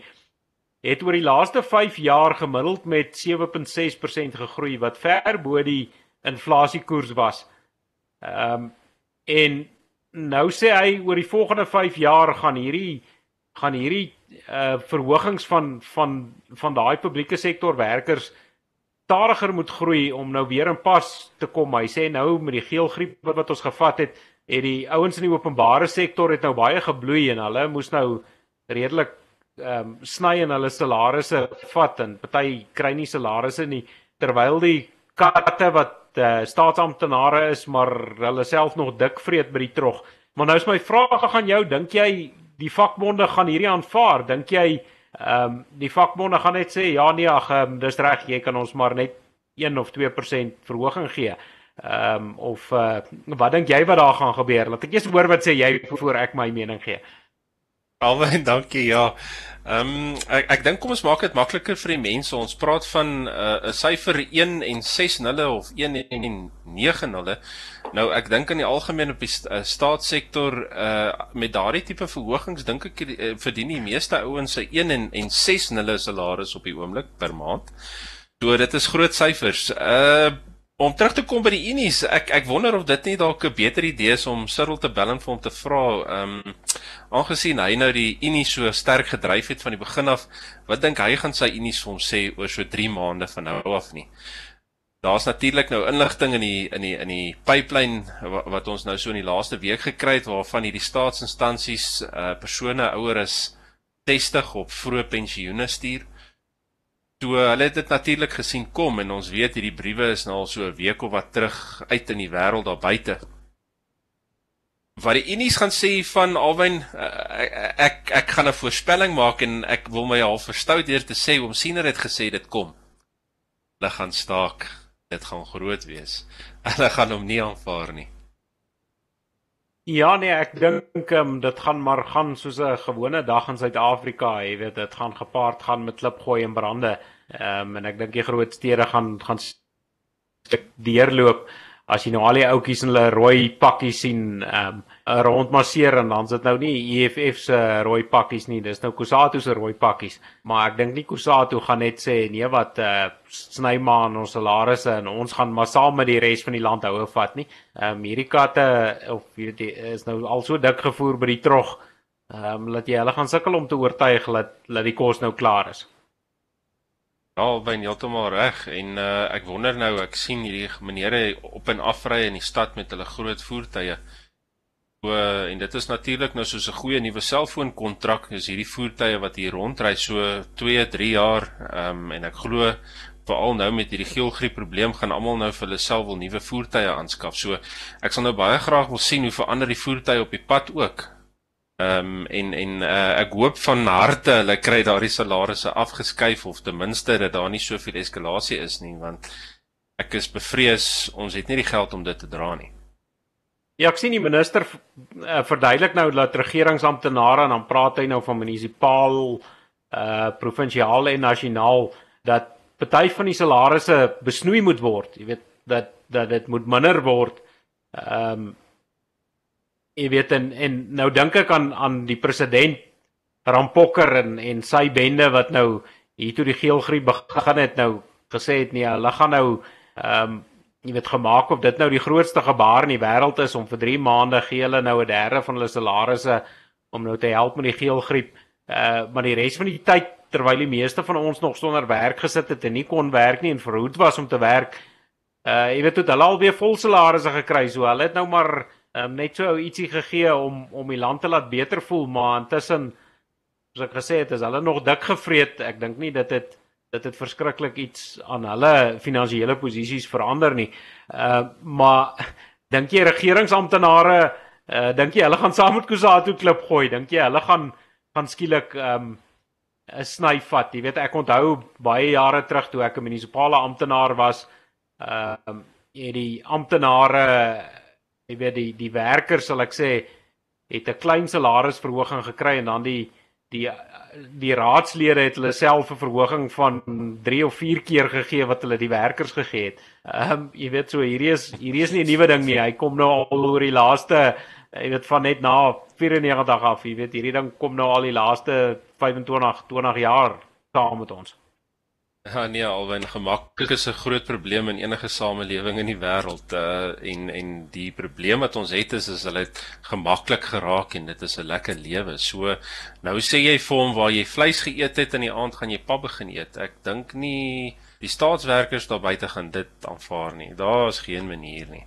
het oor die laaste 5 jaar gemiddeld met 7.6% gegroei wat ver bo die inflasiekoers was. Ehm um, en nou sê hy oor die volgende 5 jaar gaan hierdie gaan hierdie uh verhogings van van van daai publieke sektor werkers stadiger moet groei om nou weer in pas te kom. Hy sê nou met die geelgriep wat, wat ons gevat het, het die ouens in die openbare sektor het nou baie gebloei en hulle moes nou redelik ehm um, sny in hulle salarisse vat en party kry nie salarisse nie terwyl die katte wat uh, staatsamptenare is, maar hulle self nog dik vreet by die trog. Maar nou is my vraag aan jou, dink jy die vakbonde gaan hierdie aanvaar? Dink jy ehm um, die vakbonde gaan net sê ja nee, ag um, dis reg, jy kan ons maar net 1 of 2% verhoging gee? Ehm um, of uh, wat dink jy wat daar gaan gebeur? Laat ek eers hoor wat sê jy voor ek my mening gee. Alwen, dankie. Ja. Ehm um, ek ek dink kom ons maak dit makliker vir die mense. Ons praat van uh, 'n uh, syfer 1 en 6 nulle of 1 en 9 nulle. Nou ek dink in die algemeen op die st uh, staatssektor uh met daardie tipe verhogings dink ek uh, verdien die meeste ouens se 1 en en 6 nulle salaris op die oomblik per maand. So dit is groot syfers. Uh Om terug te kom by die Unies, ek ek wonder of dit nie dalk 'n beter idee is om Cyril te bel en vir hom te vra, ehm um, aangesien hy nou die Unie so sterk gedryf het van die begin af, wat dink hy gaan sy Unies vir hom sê oor so 3 maande van nou af nie. Daar's natuurlik nou inligting in die in die in die pipeline wat, wat ons nou so in die laaste week gekry het waarvan hierdie staatsinstansies uh persone ouer as 60 op vroeë pensioene stuur. So hulle het dit natuurlik gesien kom en ons weet hierdie briewe is nou al so 'n week of wat terug uit in die wêreld daar buite. Wat die Unies gaan sê van Alwyn ek, ek ek gaan 'n voorspelling maak en ek wil my half verstout deur te sê om siener het gesê dit kom. Hulle gaan staak. Dit gaan groot wees. Hulle gaan hom nie aanvaar nie. Ja nee, ek dink um, dit gaan maar gaan soos 'n gewone dag in Suid-Afrika, jy weet, dit gaan gepaard gaan met klipgooi en brande. Ehm um, en ek dink die groot stede gaan gaan stuk deurloop as jy nou al die ouetjies in hulle rooi pakkies sien ehm um, rondmasseer en dan sit nou nie EFF se rooi pakkies nie dis nou Kusatu se rooi pakkies. Maar ek dink nie Kusatu gaan net sê nee wat uh, sny maar aan ons salarisse en ons gaan maar saam met die res van die land houe vat nie. Ehm um, hierdie katte of weet jy is nou al so dik gevoer by die trog ehm um, laat jy hulle gaan sukkel om te oortuig dat dat die kos nou klaar is. Ja, ben heeltemal reg en uh, ek wonder nou, ek sien hierdie menere op en af ry in die stad met hulle groot voertuie. Uh, en dit is natuurlik nou soos 'n goeie nuwe selfoonkontrak, is hierdie voertuie wat hier rondry so 2, 3 jaar, um, en ek glo veral nou met hierdie geelgriep probleem gaan almal nou vir hulle self wil nuwe voertuie aanskaf. So ek sal nou baie graag wil sien hoe verander die voertuie op die pad ook. Ehm um, en en uh, ek hoop van harte hulle kry daardie salarisse afgeskuif of ten minste dat daar nie soveel eskalasie is nie want ek is bevrees ons het nie die geld om dit te dra nie. Ja, ek sien die minister uh, verduidelik nou dat regeringsamptenare en dan praat hy nou van munisipaal uh provinsiaal en nasionaal dat party van die salarisse besnoei moet word. Jy weet dat dat dit moet minder word. Ehm um, jy weet en en nou dink ek aan aan die president Rampokker en en sy bende wat nou hier toe die geelgriep begin het nou gesê het nee, hulle gaan nou ehm um, jy weet gemaak of dit nou die grootste gebaar in die wêreld is om vir 3 maande gee hulle nou 'n derde van hulle salarisse om nou te help met die geelgriep. Uh maar die res van die tyd terwyl die meeste van ons nog sonder werk gesit het en nie kon werk nie en verhoed was om te werk, uh jy weet toe hulle al weer vol salarisse gekry, so hulle het nou maar um, net so ietsie gegee om om die land te laat beter voel, maar intussen soos ek gesê het, is hulle nog dik gevreet. Ek dink nie dit het dit het verskriklik iets aan hulle finansiële posisies verander nie. Uh maar dink jy regeringsamptenare uh dink jy hulle gaan saam met Kusatu klip gooi? Dink jy hulle gaan gaan skielik um 'n sny vat? Jy weet ek onthou baie jare terug toe ek 'n munisipale amptenaar was, uh um die amptenare jy weet die die werkers sal ek sê het 'n klein salarisverhoging gekry en dan die die die raadslede het hulle self 'n verhoging van 3 of 4 keer gegee wat hulle die werkers gegee het. Ehm um, jy weet so hierdie is hierdie is nie 'n nuwe ding nie. Hy kom nou al oor die laaste jy weet van net na 94 af. Jy weet hierdie ding kom nou al die laaste 25 20 jaar saam met ons. Ja nee, alwen gemaklik is 'n groot probleem in enige samelewing in die wêreld uh en en die probleem wat ons het is is hulle het gemaklik geraak en dit is 'n lekker lewe. So nou sê jy vir hom waar jy vleis geëet het in die aand gaan jy pap begin eet. Ek dink nie die staatswerkers daar buite gaan dit aanvaar nie. Daar is geen manier nie.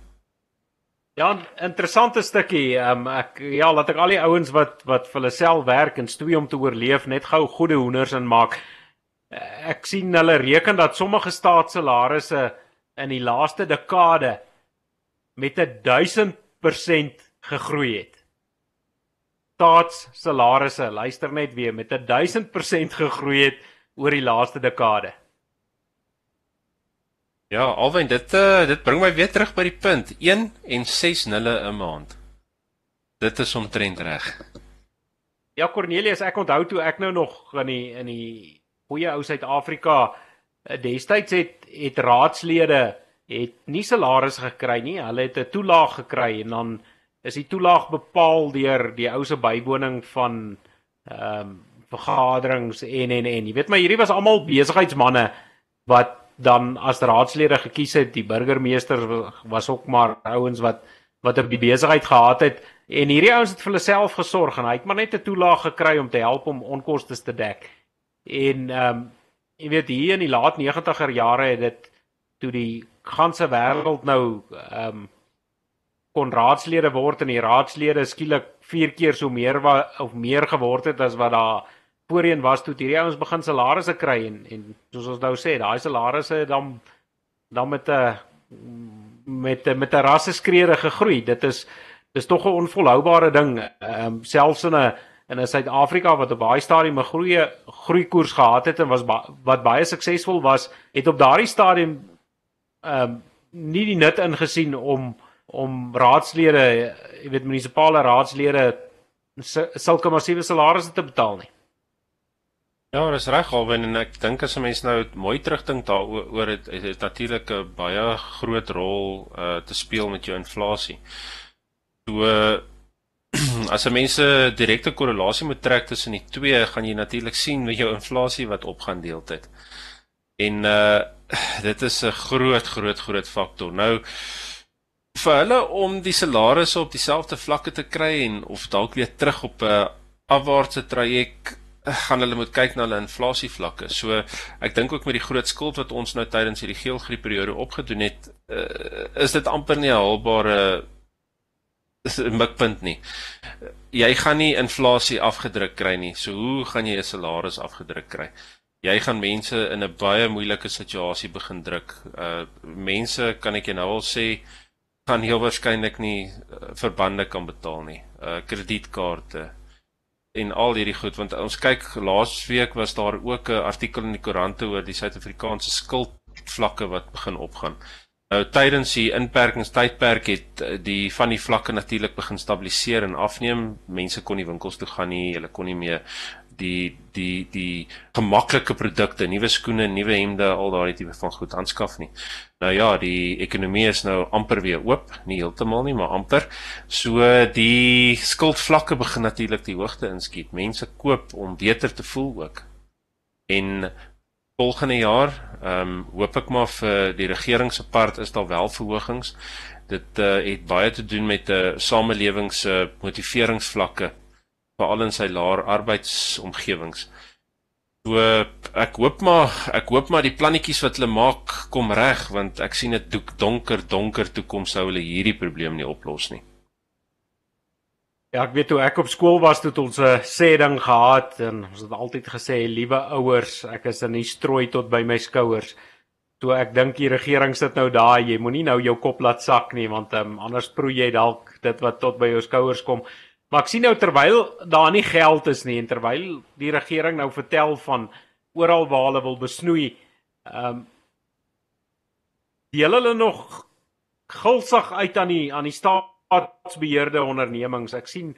Ja, interessante stukkie. Ehm um, ek ja, laat ek al die ouens wat wat vir hulle self werk en stoei om te oorleef net gou goeie hoenders in maak ek sien hulle reken dat sommige staatssalarisse in die laaste dekade met 1000% gegroei het. Staatssalarisse, luister net weer, met 1000% gegroei het oor die laaste dekade. Ja, alwen dit uh, dit bring my weer terug by die punt 1 en 6 nulle 'n maand. Dit is omtrent reg. Ja Cornelius, ek onthou toe ek nou nog in die in die goeie ou Suid-Afrika eh, destyds het het raadslede het nie salarisse gekry nie. Hulle het 'n toelaag gekry en dan is die toelaag bepaal deur die ou se bywoning van ehm um, vergaderings en en en jy weet maar hierdie was almal besigheidsmande wat dan as raadslede gekies het. Die burgemeester was ook maar ouens wat wat 'n besigheid gehad het en hierdie ouens het vir hulle self gesorg en hy het maar net 'n toelaag gekry om te help om onkoste te dek. En ehm um, jy weet hier in die laat 90er jare het dit toe die ganse wêreld nou ehm um, kon raadslede word en die raadslede skielik 4 keer so meer wa, of meer geword het as wat daar voorheen was toe hierdie ouens begin salarisse kry en en soos ons nou sê, daai salarisse dan dan met 'n met met 'n rasseskrede gegroei. Dit is dis tog 'n onvolhoubare ding. Ehm um, selfs in 'n in Suid-Afrika wat op baie stadium 'n groei groei koers gehad het en was ba wat baie suksesvol was, het op daardie stadium ehm um, nie die nut ingesien om om raadslede, jy weet munisipale raadslede sulke massiewe salarisse te betaal nie. Ja, dis reg Alwyn en ek dink as 'n mens nou mooi terugdink daaroor het het, het natuurlik 'n baie groot rol uh te speel met jou inflasie. So uh, as 'n mens 'n direkte korrelasie moet trek tussen die twee, gaan jy natuurlik sien met jou inflasie wat opgaan deeltyd. En uh dit is 'n groot groot groot faktor. Nou vir hulle om die salarisse op dieselfde vlakke te kry en of dalk weer terug op 'n afwaartse traject gaan hulle moet kyk na hulle inflasie vlakke. So ek dink ook met die groot skuld wat ons nou tydens hierdie geelgriep periode opgedoen het, uh, is dit amper nie 'n haalbare is 'n mikpunt nie. Jy gaan nie inflasie afgedruk kry nie. So hoe gaan jy 'n salaris afgedruk kry? Jy gaan mense in 'n baie moeilike situasie begin druk. Uh mense kan ek jou nou al sê gaan heel waarskynlik nie uh, verbande kan betaal nie. Uh kredietkaarte en al hierdie goed want ons kyk laasweek was daar ook 'n artikel in die koerante oor die Suid-Afrikaanse skuldvlakke wat begin opgaan. Nou tydens die inperkingstydperk het eh, die van die vlakke natuurlik begin stabiliseer en afneem. Mense kon nie winkels toe gaan nie, hulle kon nie meer die die die gemaklike produkte, nuwe skoene, nuwe hemde, al daardie tipe van goed aanskaf nie. Nou ja, die ekonomie is nou amper weer oop, nie heeltemal nie, maar amper. So die skuldvlakke begin natuurlik die hoogte inskiet. Mense koop om beter te voel ook. En volgende jaar, ehm um, hoop ek maar vir die regering se part is daar wel verhogings. Dit uh, het baie te doen met 'n uh, eh, samelewing se motiveringsvlakke veral in sy laer arbeidsomgewings. So ek hoop maar ek hoop maar die plannetjies wat hulle maak kom reg want ek sien dit donker donker toekoms sou hulle hierdie probleem nie oplos nie. Ja, ek weet toe ek op skool was toe ons 'n sê ding gehad en ons het altyd gesê liewe ouers, ek is in die strooi tot by my skouers. Toe ek dink die regering sit nou daar, jy moenie nou jou kop laat sak nie want um, anders proe jy dalk dit wat tot by jou skouers kom. Maar ek sien nou terwyl daar nie geld is nie en terwyl die regering nou vertel van oral waar hulle wil besnoei, ehm um, deel hulle nog gulsig uit aan die aan die staat staatsbeheerde ondernemings. Ek sien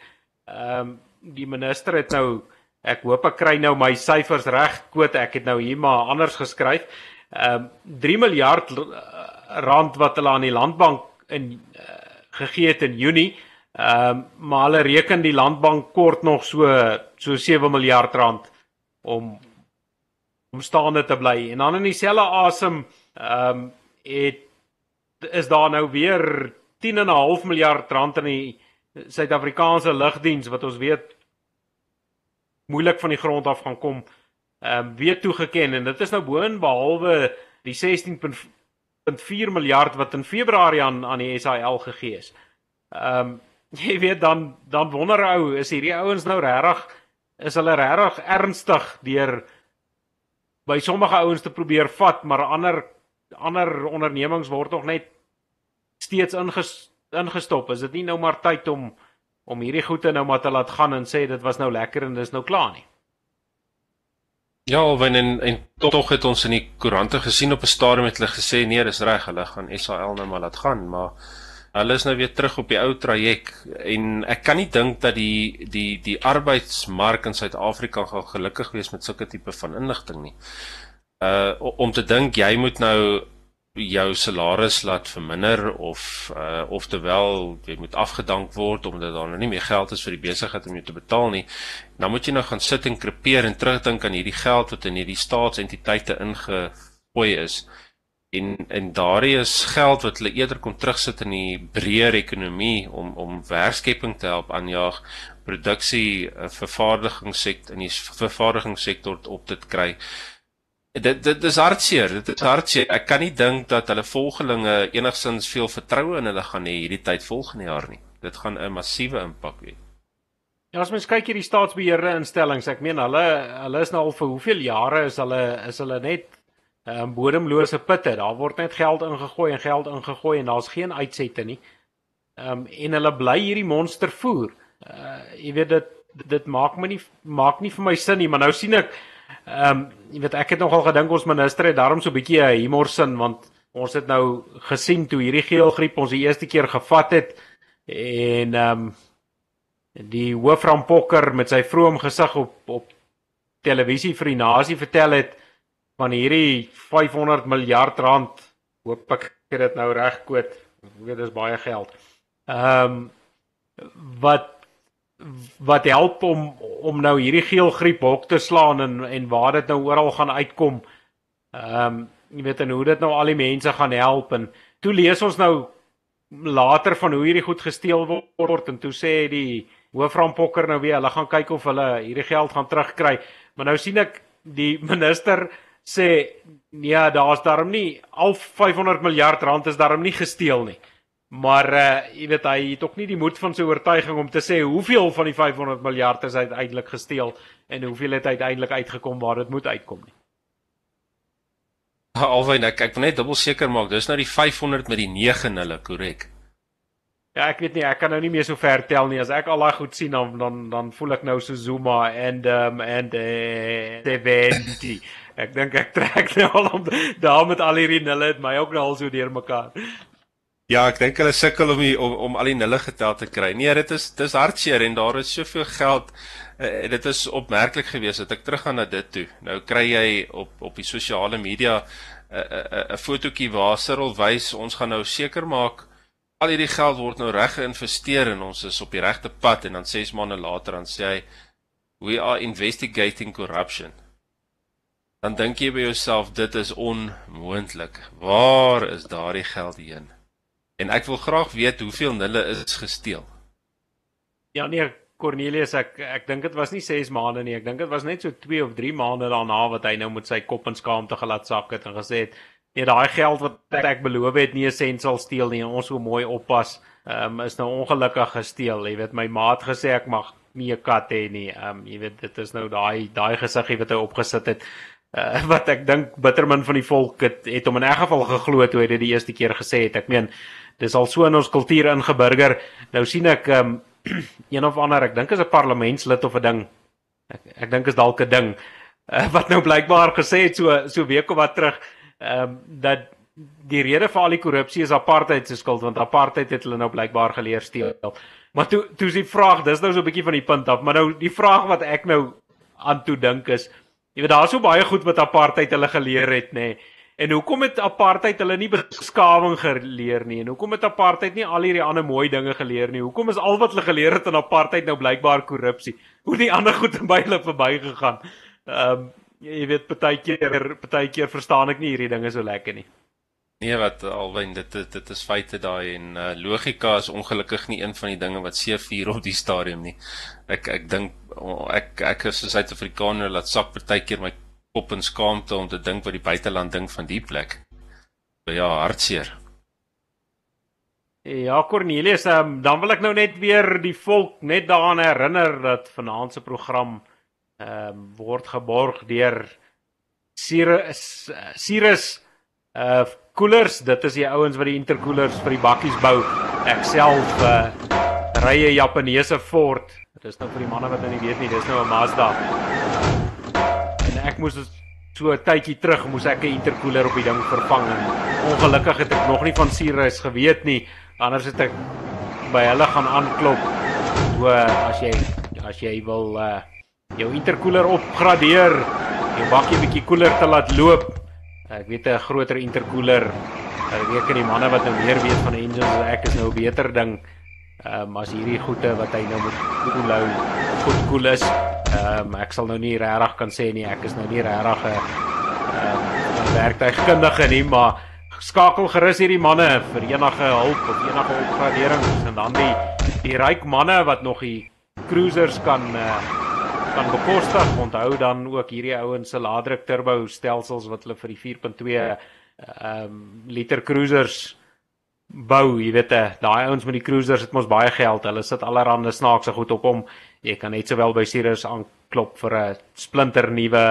ehm um, die minister het nou ek hoop ek kry nou my syfers reg. Quote, ek het nou hier maar anders geskryf. Ehm um, 3 miljard eh, rand wat hulle aan die landbank in uh, gegee het in Junie. Ehm um, maar hulle reken die landbank kort nog so so 7 miljard rand om om staande te bly. En dan in dieselfde asem ehm um, het is daar nou weer 10 en 'n half miljard rand in die Suid-Afrikaanse lugdiens wat ons weet moeilik van die grond af gaan kom ehm um, weer toegeken en dit is nou boonbehalwe die 16.4 miljard wat in Februarie aan aan die SAL gegee is. Ehm um, jy weet dan dan wonder ou is hierdie ouens nou regtig is hulle regtig ernstig deur by sommige ouens te probeer vat maar ander ander ondernemings word nog net steeds inges, ingestop. Is dit nie nou maar tyd om om hierdie goede nou maar te laat gaan en sê dit was nou lekker en dis nou klaar nie? Ja, wen en en tog het ons in die koerante gesien op 'n stadium het hulle gesê nee, dis reg, hulle gaan SAL nou maar laat gaan, maar hulle is nou weer terug op die ou traject en ek kan nie dink dat die die die arbeidsmark in Suid-Afrika gaan gelukkig wees met sulke tipe van inligting nie. Uh om te dink jy moet nou jou salaris laat verminder of uh oftewel jy moet afgedank word omdat daar nou nie meer geld is vir die besigheid om jou te betaal nie. Dan moet jy nou gaan sit en krepeer en terugdink aan hierdie geld wat in hierdie staatsentiteite ingegooi is. En en daardie is geld wat hulle eerder kon terugsit in die breër ekonomie om om werkskepping te help aanjaag, produksie, uh, vervaardigingssektor in die vervaardigingssektor op te kry dit dit is hartseer dit is hartseer ek kan nie dink dat hulle volgelinge enigsins veel vertroue in hulle gaan hê hierdie tyd volgende jaar nie dit gaan 'n massiewe impak hê Ja, as mens kyk hierdie staatsbeheerde instellings, ek meen hulle hulle is nou al vir hoeveel jare is hulle is hulle net 'n um, bodemlose pitte. Daar word net geld ingegooi en geld ingegooi en daar's geen uitsette nie. Ehm um, en hulle bly hierdie monster voer. Uh jy weet dit dit maak my nie maak nie vir my sin nie, maar nou sien ek ehm um, jy weet ek het nogal gedink ons minister het daarom so 'n bietjie 'n humor sin want ons het nou gesien toe hierdie geelgriep ons die eerste keer gevat het en ehm um, die hooframpokker met sy vroom gesig op op televisie vir die nasie vertel het van hierdie 500 miljard rand hoop ek het dit nou reg quote ek weet dis baie geld. Ehm um, wat wat help om om nou hierdie geelgriep hok te slaan en en waar dit nou oral gaan uitkom. Ehm um, jy weet en hoe dit nou al die mense gaan help en toe lees ons nou later van hoe hierdie goed gesteel word en toe sê die hooframpokker nou weer hulle gaan kyk of hulle hierdie geld gaan terugkry. Maar nou sien ek die minister sê nee, daar's darm nie al 500 miljard rand is darm nie gesteel nie. Maar uh jy weet hy het ook nie die moed van sy oortuiging om te sê hoeveel van die 500 miljard is uiteindelik gesteel en hoeveel het uiteindelik uitgekom waar dit moet uitkom nie. Alwyn ek ek wil net dubbel seker maak, dis nou die 500 met die 9 in hulle, korrek. Ja, ek weet nie, ek kan nou nie meer so ver tel nie. As ek al daai goed sien dan dan dan voel ek nou so Zuma en um en eh 70. Ek dink ek trek nou al om daar met al hierdie nulle het my ook nou al so deurmekaar. Ja, ek dink hulle sukkel om die, om om al die nulle getel te kry. Nee, dit is dis hartseer en daar is soveel geld. Uh, dit is opmerklik geweest dat ek teruggaan na dit toe. Nou kry jy op op die sosiale media 'n uh, 'n uh, uh, fotootjie waar Cyril wys ons gaan nou seker maak al hierdie geld word nou reg geïnvesteer en ons is op die regte pad en dan 6 maande later dan sê hy we are investigating corruption. Dan dink jy by jouself dit is onmoontlik. Waar is daardie geld heen? En ek wil graag weet hoeveel hulle is gesteel. Ja nee, Cornelius, ek ek dink dit was nie 6 maande nie. Ek dink dit was net so 2 of 3 maande daarna wat hy nou met sy kop in skaamte gelaat sak het en gesê het, "Nee, daai geld wat ek beloof het, nie 'n sent sal steel nie. Ons moet mooi oppas." Ehm um, is nou ongelukkig gesteel. Jy weet, my maat gesê ek mag nie 'n kat hê nie. Ehm um, jy weet, dit is nou daai daai gesiggie wat hy opgesit het. Uh, wat ek dink bittermin van die volk het het hom in 'n geval geglo toe hy dit die eerste keer gesê het. Ek meen dis al so in ons kultuur ingeburger. Nou sien ek um, een of ander, ek dink is 'n parlementslid of 'n ding. Ek ek dink is dalk 'n ding uh, wat nou blykbaar gesê het so so week of wat terug ehm um, dat die rede vir al die korrupsie is apartheid se skuld want apartheid het hulle nou blykbaar geleer steel. Maar toe toe is die vraag, dis nou so 'n bietjie van die punt af, maar nou die vraag wat ek nou aan toe dink is, jy weet daar's so baie goed wat apartheid hulle geleer het, nê. Nee. En hoekom het apartheid hulle nie beskawing geleer nie? En hoekom het apartheid nie al hierdie ander mooi dinge geleer nie? Hoekom is al wat hulle geleer het aan apartheid nou blykbaar korrupsie? Hoe die ander goed by hulle verbygegaan? Ehm um, jy weet partykeer partykeer verstaan ek nie hierdie dinge so lekker nie. Nee wat alwyn dit dit, dit is feite daai en uh, logika is ongelukkig nie een van die dinge wat seefuur op die stadium nie. Ek ek dink ek ek is 'n Suid-Afrikaner laat sak partykeer my op in skaamte om te dink wat die buiteland ding van die plek. Ja, hartseer. Ja, Cornelius, um, dan wil ek nou net weer die volk net daaraan herinner dat vanaand se program ehm um, word geborg deur Cyrus Cyrus uh koelers. Dit is die ouens wat die interkoelers vir die bakkies bou. Ek self uh ry 'n Japaneese Ford. Dit is nou vir die manne wat nou nie weet nie, dis nou 'n Mazda ek moes so 'n tydjie terug moes ek 'n intercooler op die ding vervang en ongelukkig het ek nog nie van Sirius geweet nie. Anders het ek by hulle gaan aanklop. So as jy as jy wil uh jou intercooler opgradeer, jou bakkie bietjie koeler te laat loop. Ek weet 'n groter intercooler. Ek weet kan die manne wat nou meer weet van engines as ek is nou 'n beter ding. Ehm um, as hierdie goede wat hy nou moet koelhou goed koel is. Ehm um, ek sal nou nie regtig kan sê nie ek is nou nie regtig 'n ehm um, werktuigkundige nie, maar skakel gerus hierdie manne vir enige hulp of enige opgraderings en dan die die ryk manne wat nog die cruisers kan uh, kan bekostig. Onthou dan ook hierdie ouens se laadruk turbo stelsels wat hulle vir die 4.2 ehm um, liter cruisers bou, jy weet, eh, daai ouens met die cruisers het mos baie geld. Hulle sit allerhande snaakse goed op hom. Jy kan net sowel by Sirius aanklop vir 'n splinter nuwe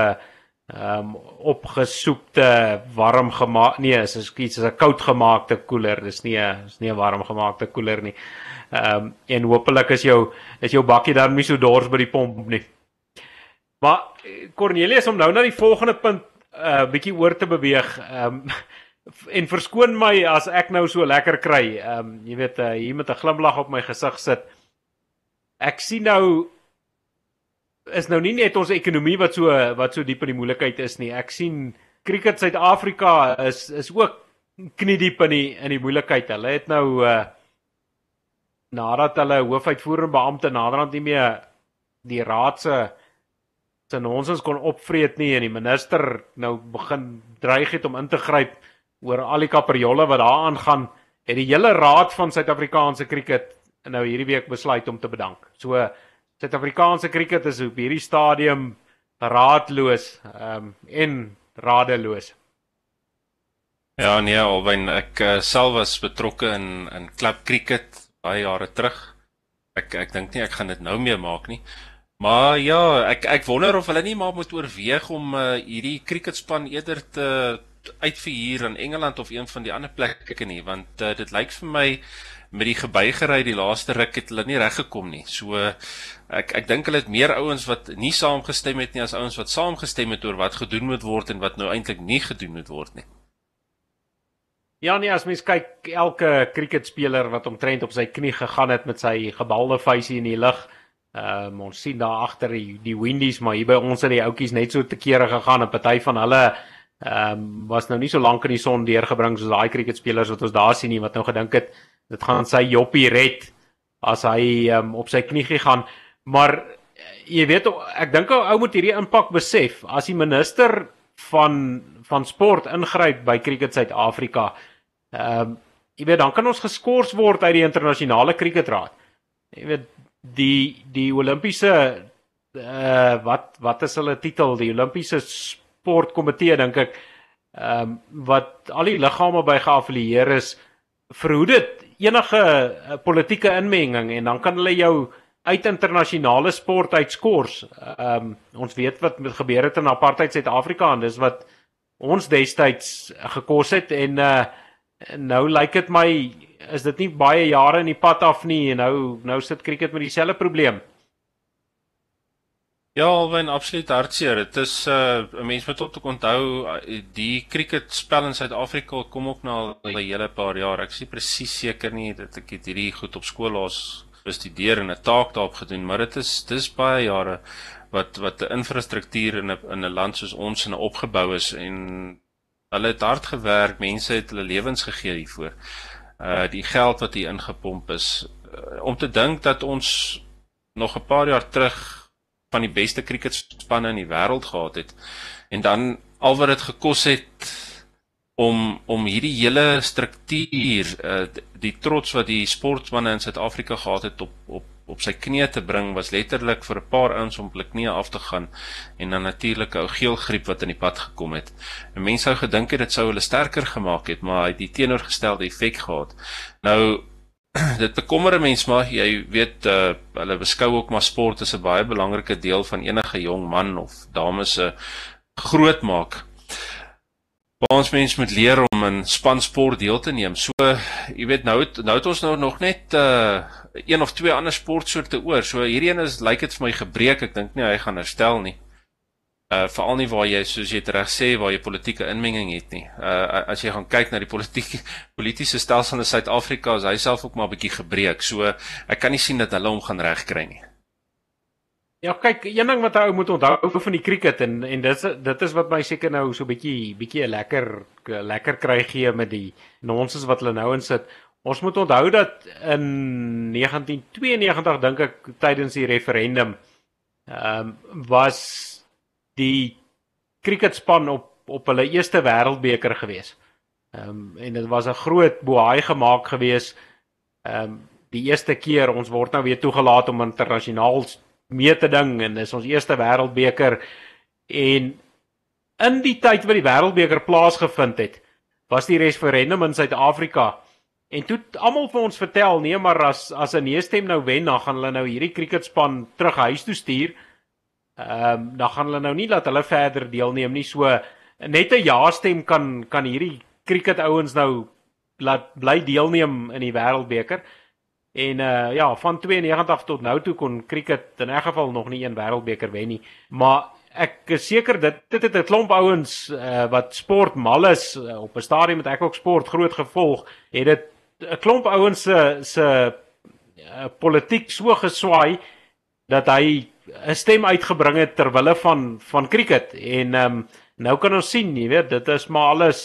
ehm um, opgesoekte warm gemaak nee, is iets is 'n koud gemaakte koeler. Dis nie 'n is nie 'n warm gemaakte koeler nie. Ehm um, en hopelik is jou is jou bakkie dan nie so dors by die pomp nie. Maar Cornelius om nou na die volgende punt 'n uh, bietjie oor te beweeg. Ehm um, en verskoon my as ek nou so lekker kry. Ehm um, jy weet uh, hier met 'n glimlag op my gesig sit. Ek sien nou is nou nie net ons ekonomie wat so wat so diep in die moeilikheid is nie. Ek sien Cricket Suid-Afrika is is ook knie diep in die in die moeilikheid. Hulle het nou uh nadat hulle hoofuitvoerende beampte naderhand nie meer die raad se se nonsens kon opvreet nie en die minister nou begin dreig het om in te gryp oor al die kaperjolle wat daar aangaan, het die hele raad van Suid-Afrikaanse kriket nou hierdie week besluit om te bedank. So Suid-Afrikaanse kriket is op hierdie stadium raadloos um, en radeloos. Ja nee, alwen ek uh, self was betrokke in in klub kriket baie jare terug. Ek ek dink nie ek gaan dit nou meer maak nie. Maar ja, ek ek wonder of hulle nie maar moet oorweeg om uh, hierdie kriketspan eerder te uitverhuur in Engeland of een van die ander plekke nie want uh, dit lyk vir my met die gebeigery die laaste ruk het hulle nie reg gekom nie. So ek ek dink hulle het meer ouens wat nie saamgestem het nie as ouens wat saamgestem het oor wat gedoen moet word en wat nou eintlik nie gedoen moet word nie. Ja nee, as mens kyk elke kriketspeler wat omtrent op sy knie gegaan het met sy gebalde vuisie in die lug. Ehm um, ons sien daar agter die, die Windies, maar hier by ons het die ouetjies net so te kere gegaan en party van hulle ehm um, was nou nie so lank in die son deurgebring soos daai cricketspelers wat ons daar sien nie wat nou gedink het dit gaan sy joppie red as hy um, op sy knie gaan. Maar jy weet ek dink ou moet hierdie impak besef. As die minister van van sport ingryp by cricket Suid-Afrika ehm um, jy weet dan kan ons geskort word uit die internasionale cricketraad. Jy weet die die Olimpiese uh wat wat is hulle titel? Die Olimpiese sportkomitee dink ek ehm um, wat al die liggame by geaffilieer is verhoed dit enige uh, politieke inmenging en dan kan hulle jou uit internasionale sport uitskors. Ehm um, ons weet wat met gebeur het in apartheid Suid-Afrika en dis wat ons destyds gekos het en uh nou lyk dit my is dit nie baie jare in die pad af nie en nou nou sit cricket met dieselfde probleem. Ja, alwen absoluut hartseer. Dit is 'n uh, mens moet tot onthou uh, die cricketspel in Suid-Afrika kom ook na 'n hele paar jaar. Ek is presies seker nie dat ek hierdie goed op skool laas bestudeer en 'n taak daarop gedoen, maar dit is dis baie jare wat wat 'n infrastruktuur in 'n in 'n land soos ons in opgebou is en hulle het hard gewerk, mense het hulle lewens gegee hiervoor. Uh die geld wat hier ingepomp is uh, om te dink dat ons nog 'n paar jaar terug van die beste cricketspanne in die wêreld gehad het. En dan al wat dit gekos het om om hierdie hele struktuur uh, die trots wat die sportsmanne in Suid-Afrika gehad het op op op sy knieë te bring was letterlik vir 'n paar ouens om hulle knieë af te gaan en dan natuurlik 'n ou geelgriep wat in die pad gekom het. En mense sou gedink het dit sou hulle sterker gemaak het, maar hy het die teenoorgestelde effek gehad. Nou dit bekommer 'n mens maar jy weet uh, hulle beskou ook maar sport as 'n baie belangrike deel van enige jong man of dame se groot maak. Ons mens moet leer om in spansport deel te neem. So jy weet nou het, nou het ons nou nog net uh, een of twee ander sportsoorte oor. So hierdie een is lyk dit vir my gebreek. Ek dink nie hy gaan herstel nie uh veral nie waar jy soos jy reg sê waar jy politieke inmenging het nie. Uh as jy gaan kyk na die politieke politieke stelsel in Suid-Afrika, is hy self ook maar 'n bietjie gebreek. So ek kan nie sien dat hulle hom gaan regkry nie. Ja, kyk, een ding wat ou moet onthou van die cricket en en dit dit is wat my seker nou so 'n bietjie bietjie 'n lekker lekker kry gee met die nonsens wat hulle nou insit. Ons moet onthou dat in 1992 dink ek tydens die referendum ehm um, was die cricketspan op op hulle eerste wêreldbeker gewees. Ehm um, en dit was 'n groot bohaai gemaak gewees. Ehm um, die eerste keer ons word nou weer toegelaat om internasionaal mee te ding en dis ons eerste wêreldbeker en in die tyd wat die wêreldbeker plaasgevind het, was die referendum in Suid-Afrika En toe almal vir ons vertel, nee, maar as as 'n nee stem nou wen, dan gaan hulle nou hierdie cricketspan terug huis toe stuur. Ehm um, dan gaan hulle nou nie laat hulle verder deelneem nie. So net 'n ja stem kan kan hierdie cricket ouens nou laat bly deelneem in die wêreldbeker. En uh ja, van 92 tot nou toe kon cricket in 'n geval nog nie een wêreldbeker wen nie. Maar ek is seker dit dit het 'n klomp ouens uh wat sport mal is uh, op 'n stadium met ek ook sport groot gevolg, het dit 'n klomp ouens se se uh, politiek so geswaai dat hy 'n stem uitgebring het ter wille van van cricket en ehm um, nou kan ons sien, jy weet, dit is maar alles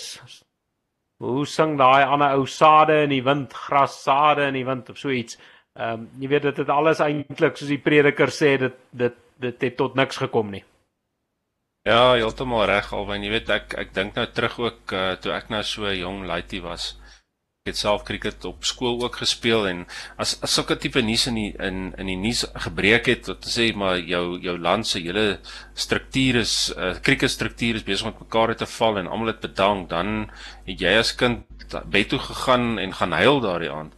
hoe sing daai ander ou sade in die wind, gras sade in die wind of so iets. Ehm um, jy weet dit het alles eintlik soos die prediker sê dit dit dit het tot niks gekom nie. Ja, heeltemal reg alwen jy weet ek ek dink nou terug ook uh, toe ek nou so jong laaitie was het self cricket op skool ook gespeel en as as sulke tipe nuus in die in in die nuus gebreek het wat sê maar jou jou land se hele struktuur is uh, cricket struktuur is besig om mekaar te val en almal het bedank dan het jy as kind bed toe gegaan en gaan huil daardie aand.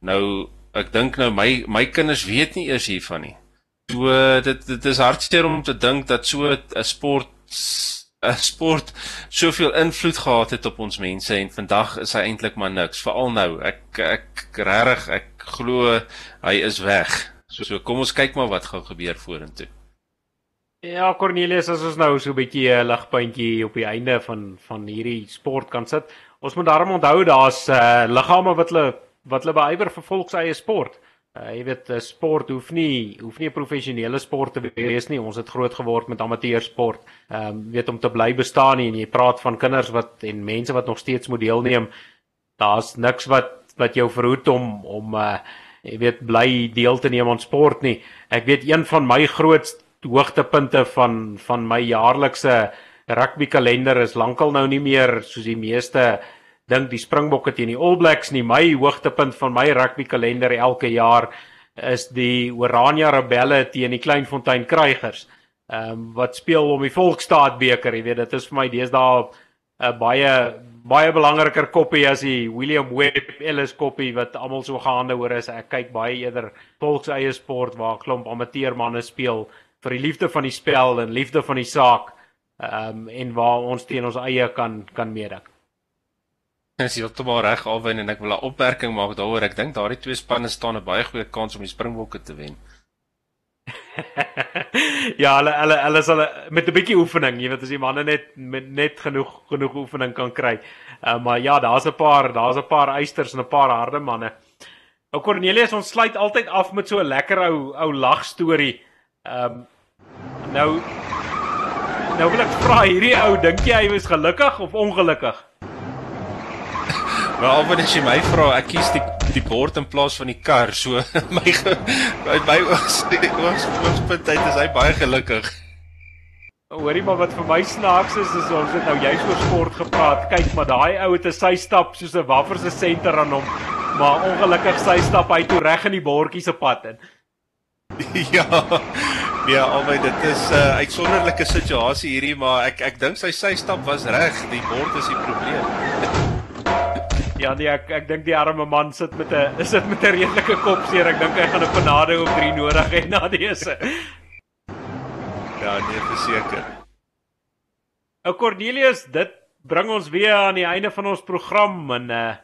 Nou ek dink nou my my kinders weet nie eers hiervan nie. So dit dit is hartseer om te dink dat so 'n sport sport soveel invloed gehad het op ons mense en vandag is hy eintlik maar niks veral nou. Ek ek regtig ek glo hy is weg. So, so kom ons kyk maar wat gaan gebeur vorentoe. Ja Cornelius as ons nou so 'n bietjie 'n ligpuntjie op die einde van van hierdie sport kan sit ons moet daarom onthou daar's uh, liggame wat hulle wat hulle beywer vir volks eie sport Uh, jy weet sport hoef nie hoef nie 'n professionele sport te wees nie. Ons het groot geword met amateursport. Ehm um, weet om te bly bestaan nie en jy praat van kinders wat en mense wat nog steeds moet deelneem. Daar's niks wat wat jou verhoed om om uh jy weet bly deel te neem aan sport nie. Ek weet een van my grootste hoogtepunte van van my jaarlikse rugby kalender is lankal nou nie meer soos die meeste dink die Springbokke teen die All Blacks nie. My hoogtepunt van my rugby kalender elke jaar is die Oranje Rebelle teen die Kleinfontein Krygers. Ehm um, wat speel om die Volksstaat beker, jy weet, dit is vir my deesdae 'n baie baie belangriker koppie as die William Webb Ellis koppie wat almal so gehande hoor is. Ek kyk baie eerder volkseie sport waar klomp amateurmanne speel vir die liefde van die spel en liefde van die saak. Ehm um, en waar ons teen ons eie kan kan meeding. Is heeltemal reg alwen en ek wil 'n opmerking maak daaroor. Ek dink daardie twee spanne staan 'n baie goeie kans om die Springbokke te wen. ja, hulle hulle hulle sal met 'n bietjie oefening, jy weet as die manne net met net genoeg genoeg oefening kan kry. Uh, maar ja, daar's 'n paar, daar's 'n paar eisters en 'n paar harde manne. Ou Cornelius, ons sluit altyd af met so 'n lekker ou ou lag storie. Ehm um, nou nou wil ek vra hierdie ou, dink jy hy was gelukkig of ongelukkig? Maar al wanneer jy my vra, ek kies die die bord in plaas van die kar. So my uit my oogs die oogs oogpunt uit is hy baie gelukkig. Hoorie maar wat vir my snaaks is is ons het nou juist oor sport gepraat. Kyk, maar daai ou het 'n sy stap soos 'n waffer se senter aan hom. Maar ongelukkig sy stap hy toe reg in die bordjie se pad in. ja. Ja, albei dit is 'n uh, uitsonderlike situasie hierdie, maar ek ek dink sy sy stap was reg. Die bord is die probleem. Ja nee, ek ek dink die arme man sit met 'n sit met 'n redelike kopseer. Ek dink hy gaan 'n panade op 3 nodig hê na dese. Ja, nee, verseker. Ou Cornelius, dit bring ons weer aan die einde van ons program en uh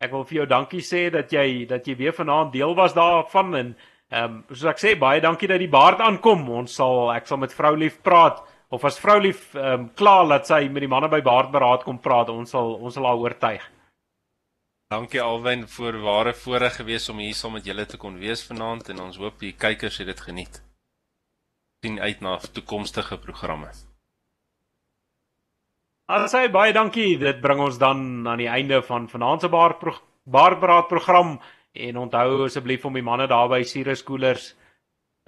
ek wil vir jou dankie sê dat jy dat jy weer vanaand deel was daarvan en ehm um, soos ek sê baie dankie dat die baard aankom. Ons sal ek sal met vrou lief praat of as vrou lief ehm um, klaar laat sy met die manne by baardberaad kom praat. Ons sal ons sal haar oortuig. Dankie Alwyn vir ware voorreg gewees om hier saam met julle te kon wees vanaand en ons hoop die kykers het dit geniet. sien uit na toekomstige programme. Asai baie dankie. Dit bring ons dan aan die einde van vanaand se baarbraad program en onthou asseblief om die manne daar by Sirius Koelers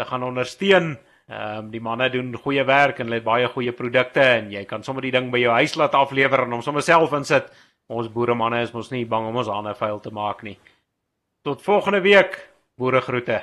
te gaan ondersteun. Ehm um, die manne doen goeie werk en hulle het baie goeie produkte en jy kan sommer die ding by jou huis laat aflewer en hom sommer self insit ons boeremanne is mos nie bang om ons hande vuil te maak nie. Tot volgende week. Boere groete.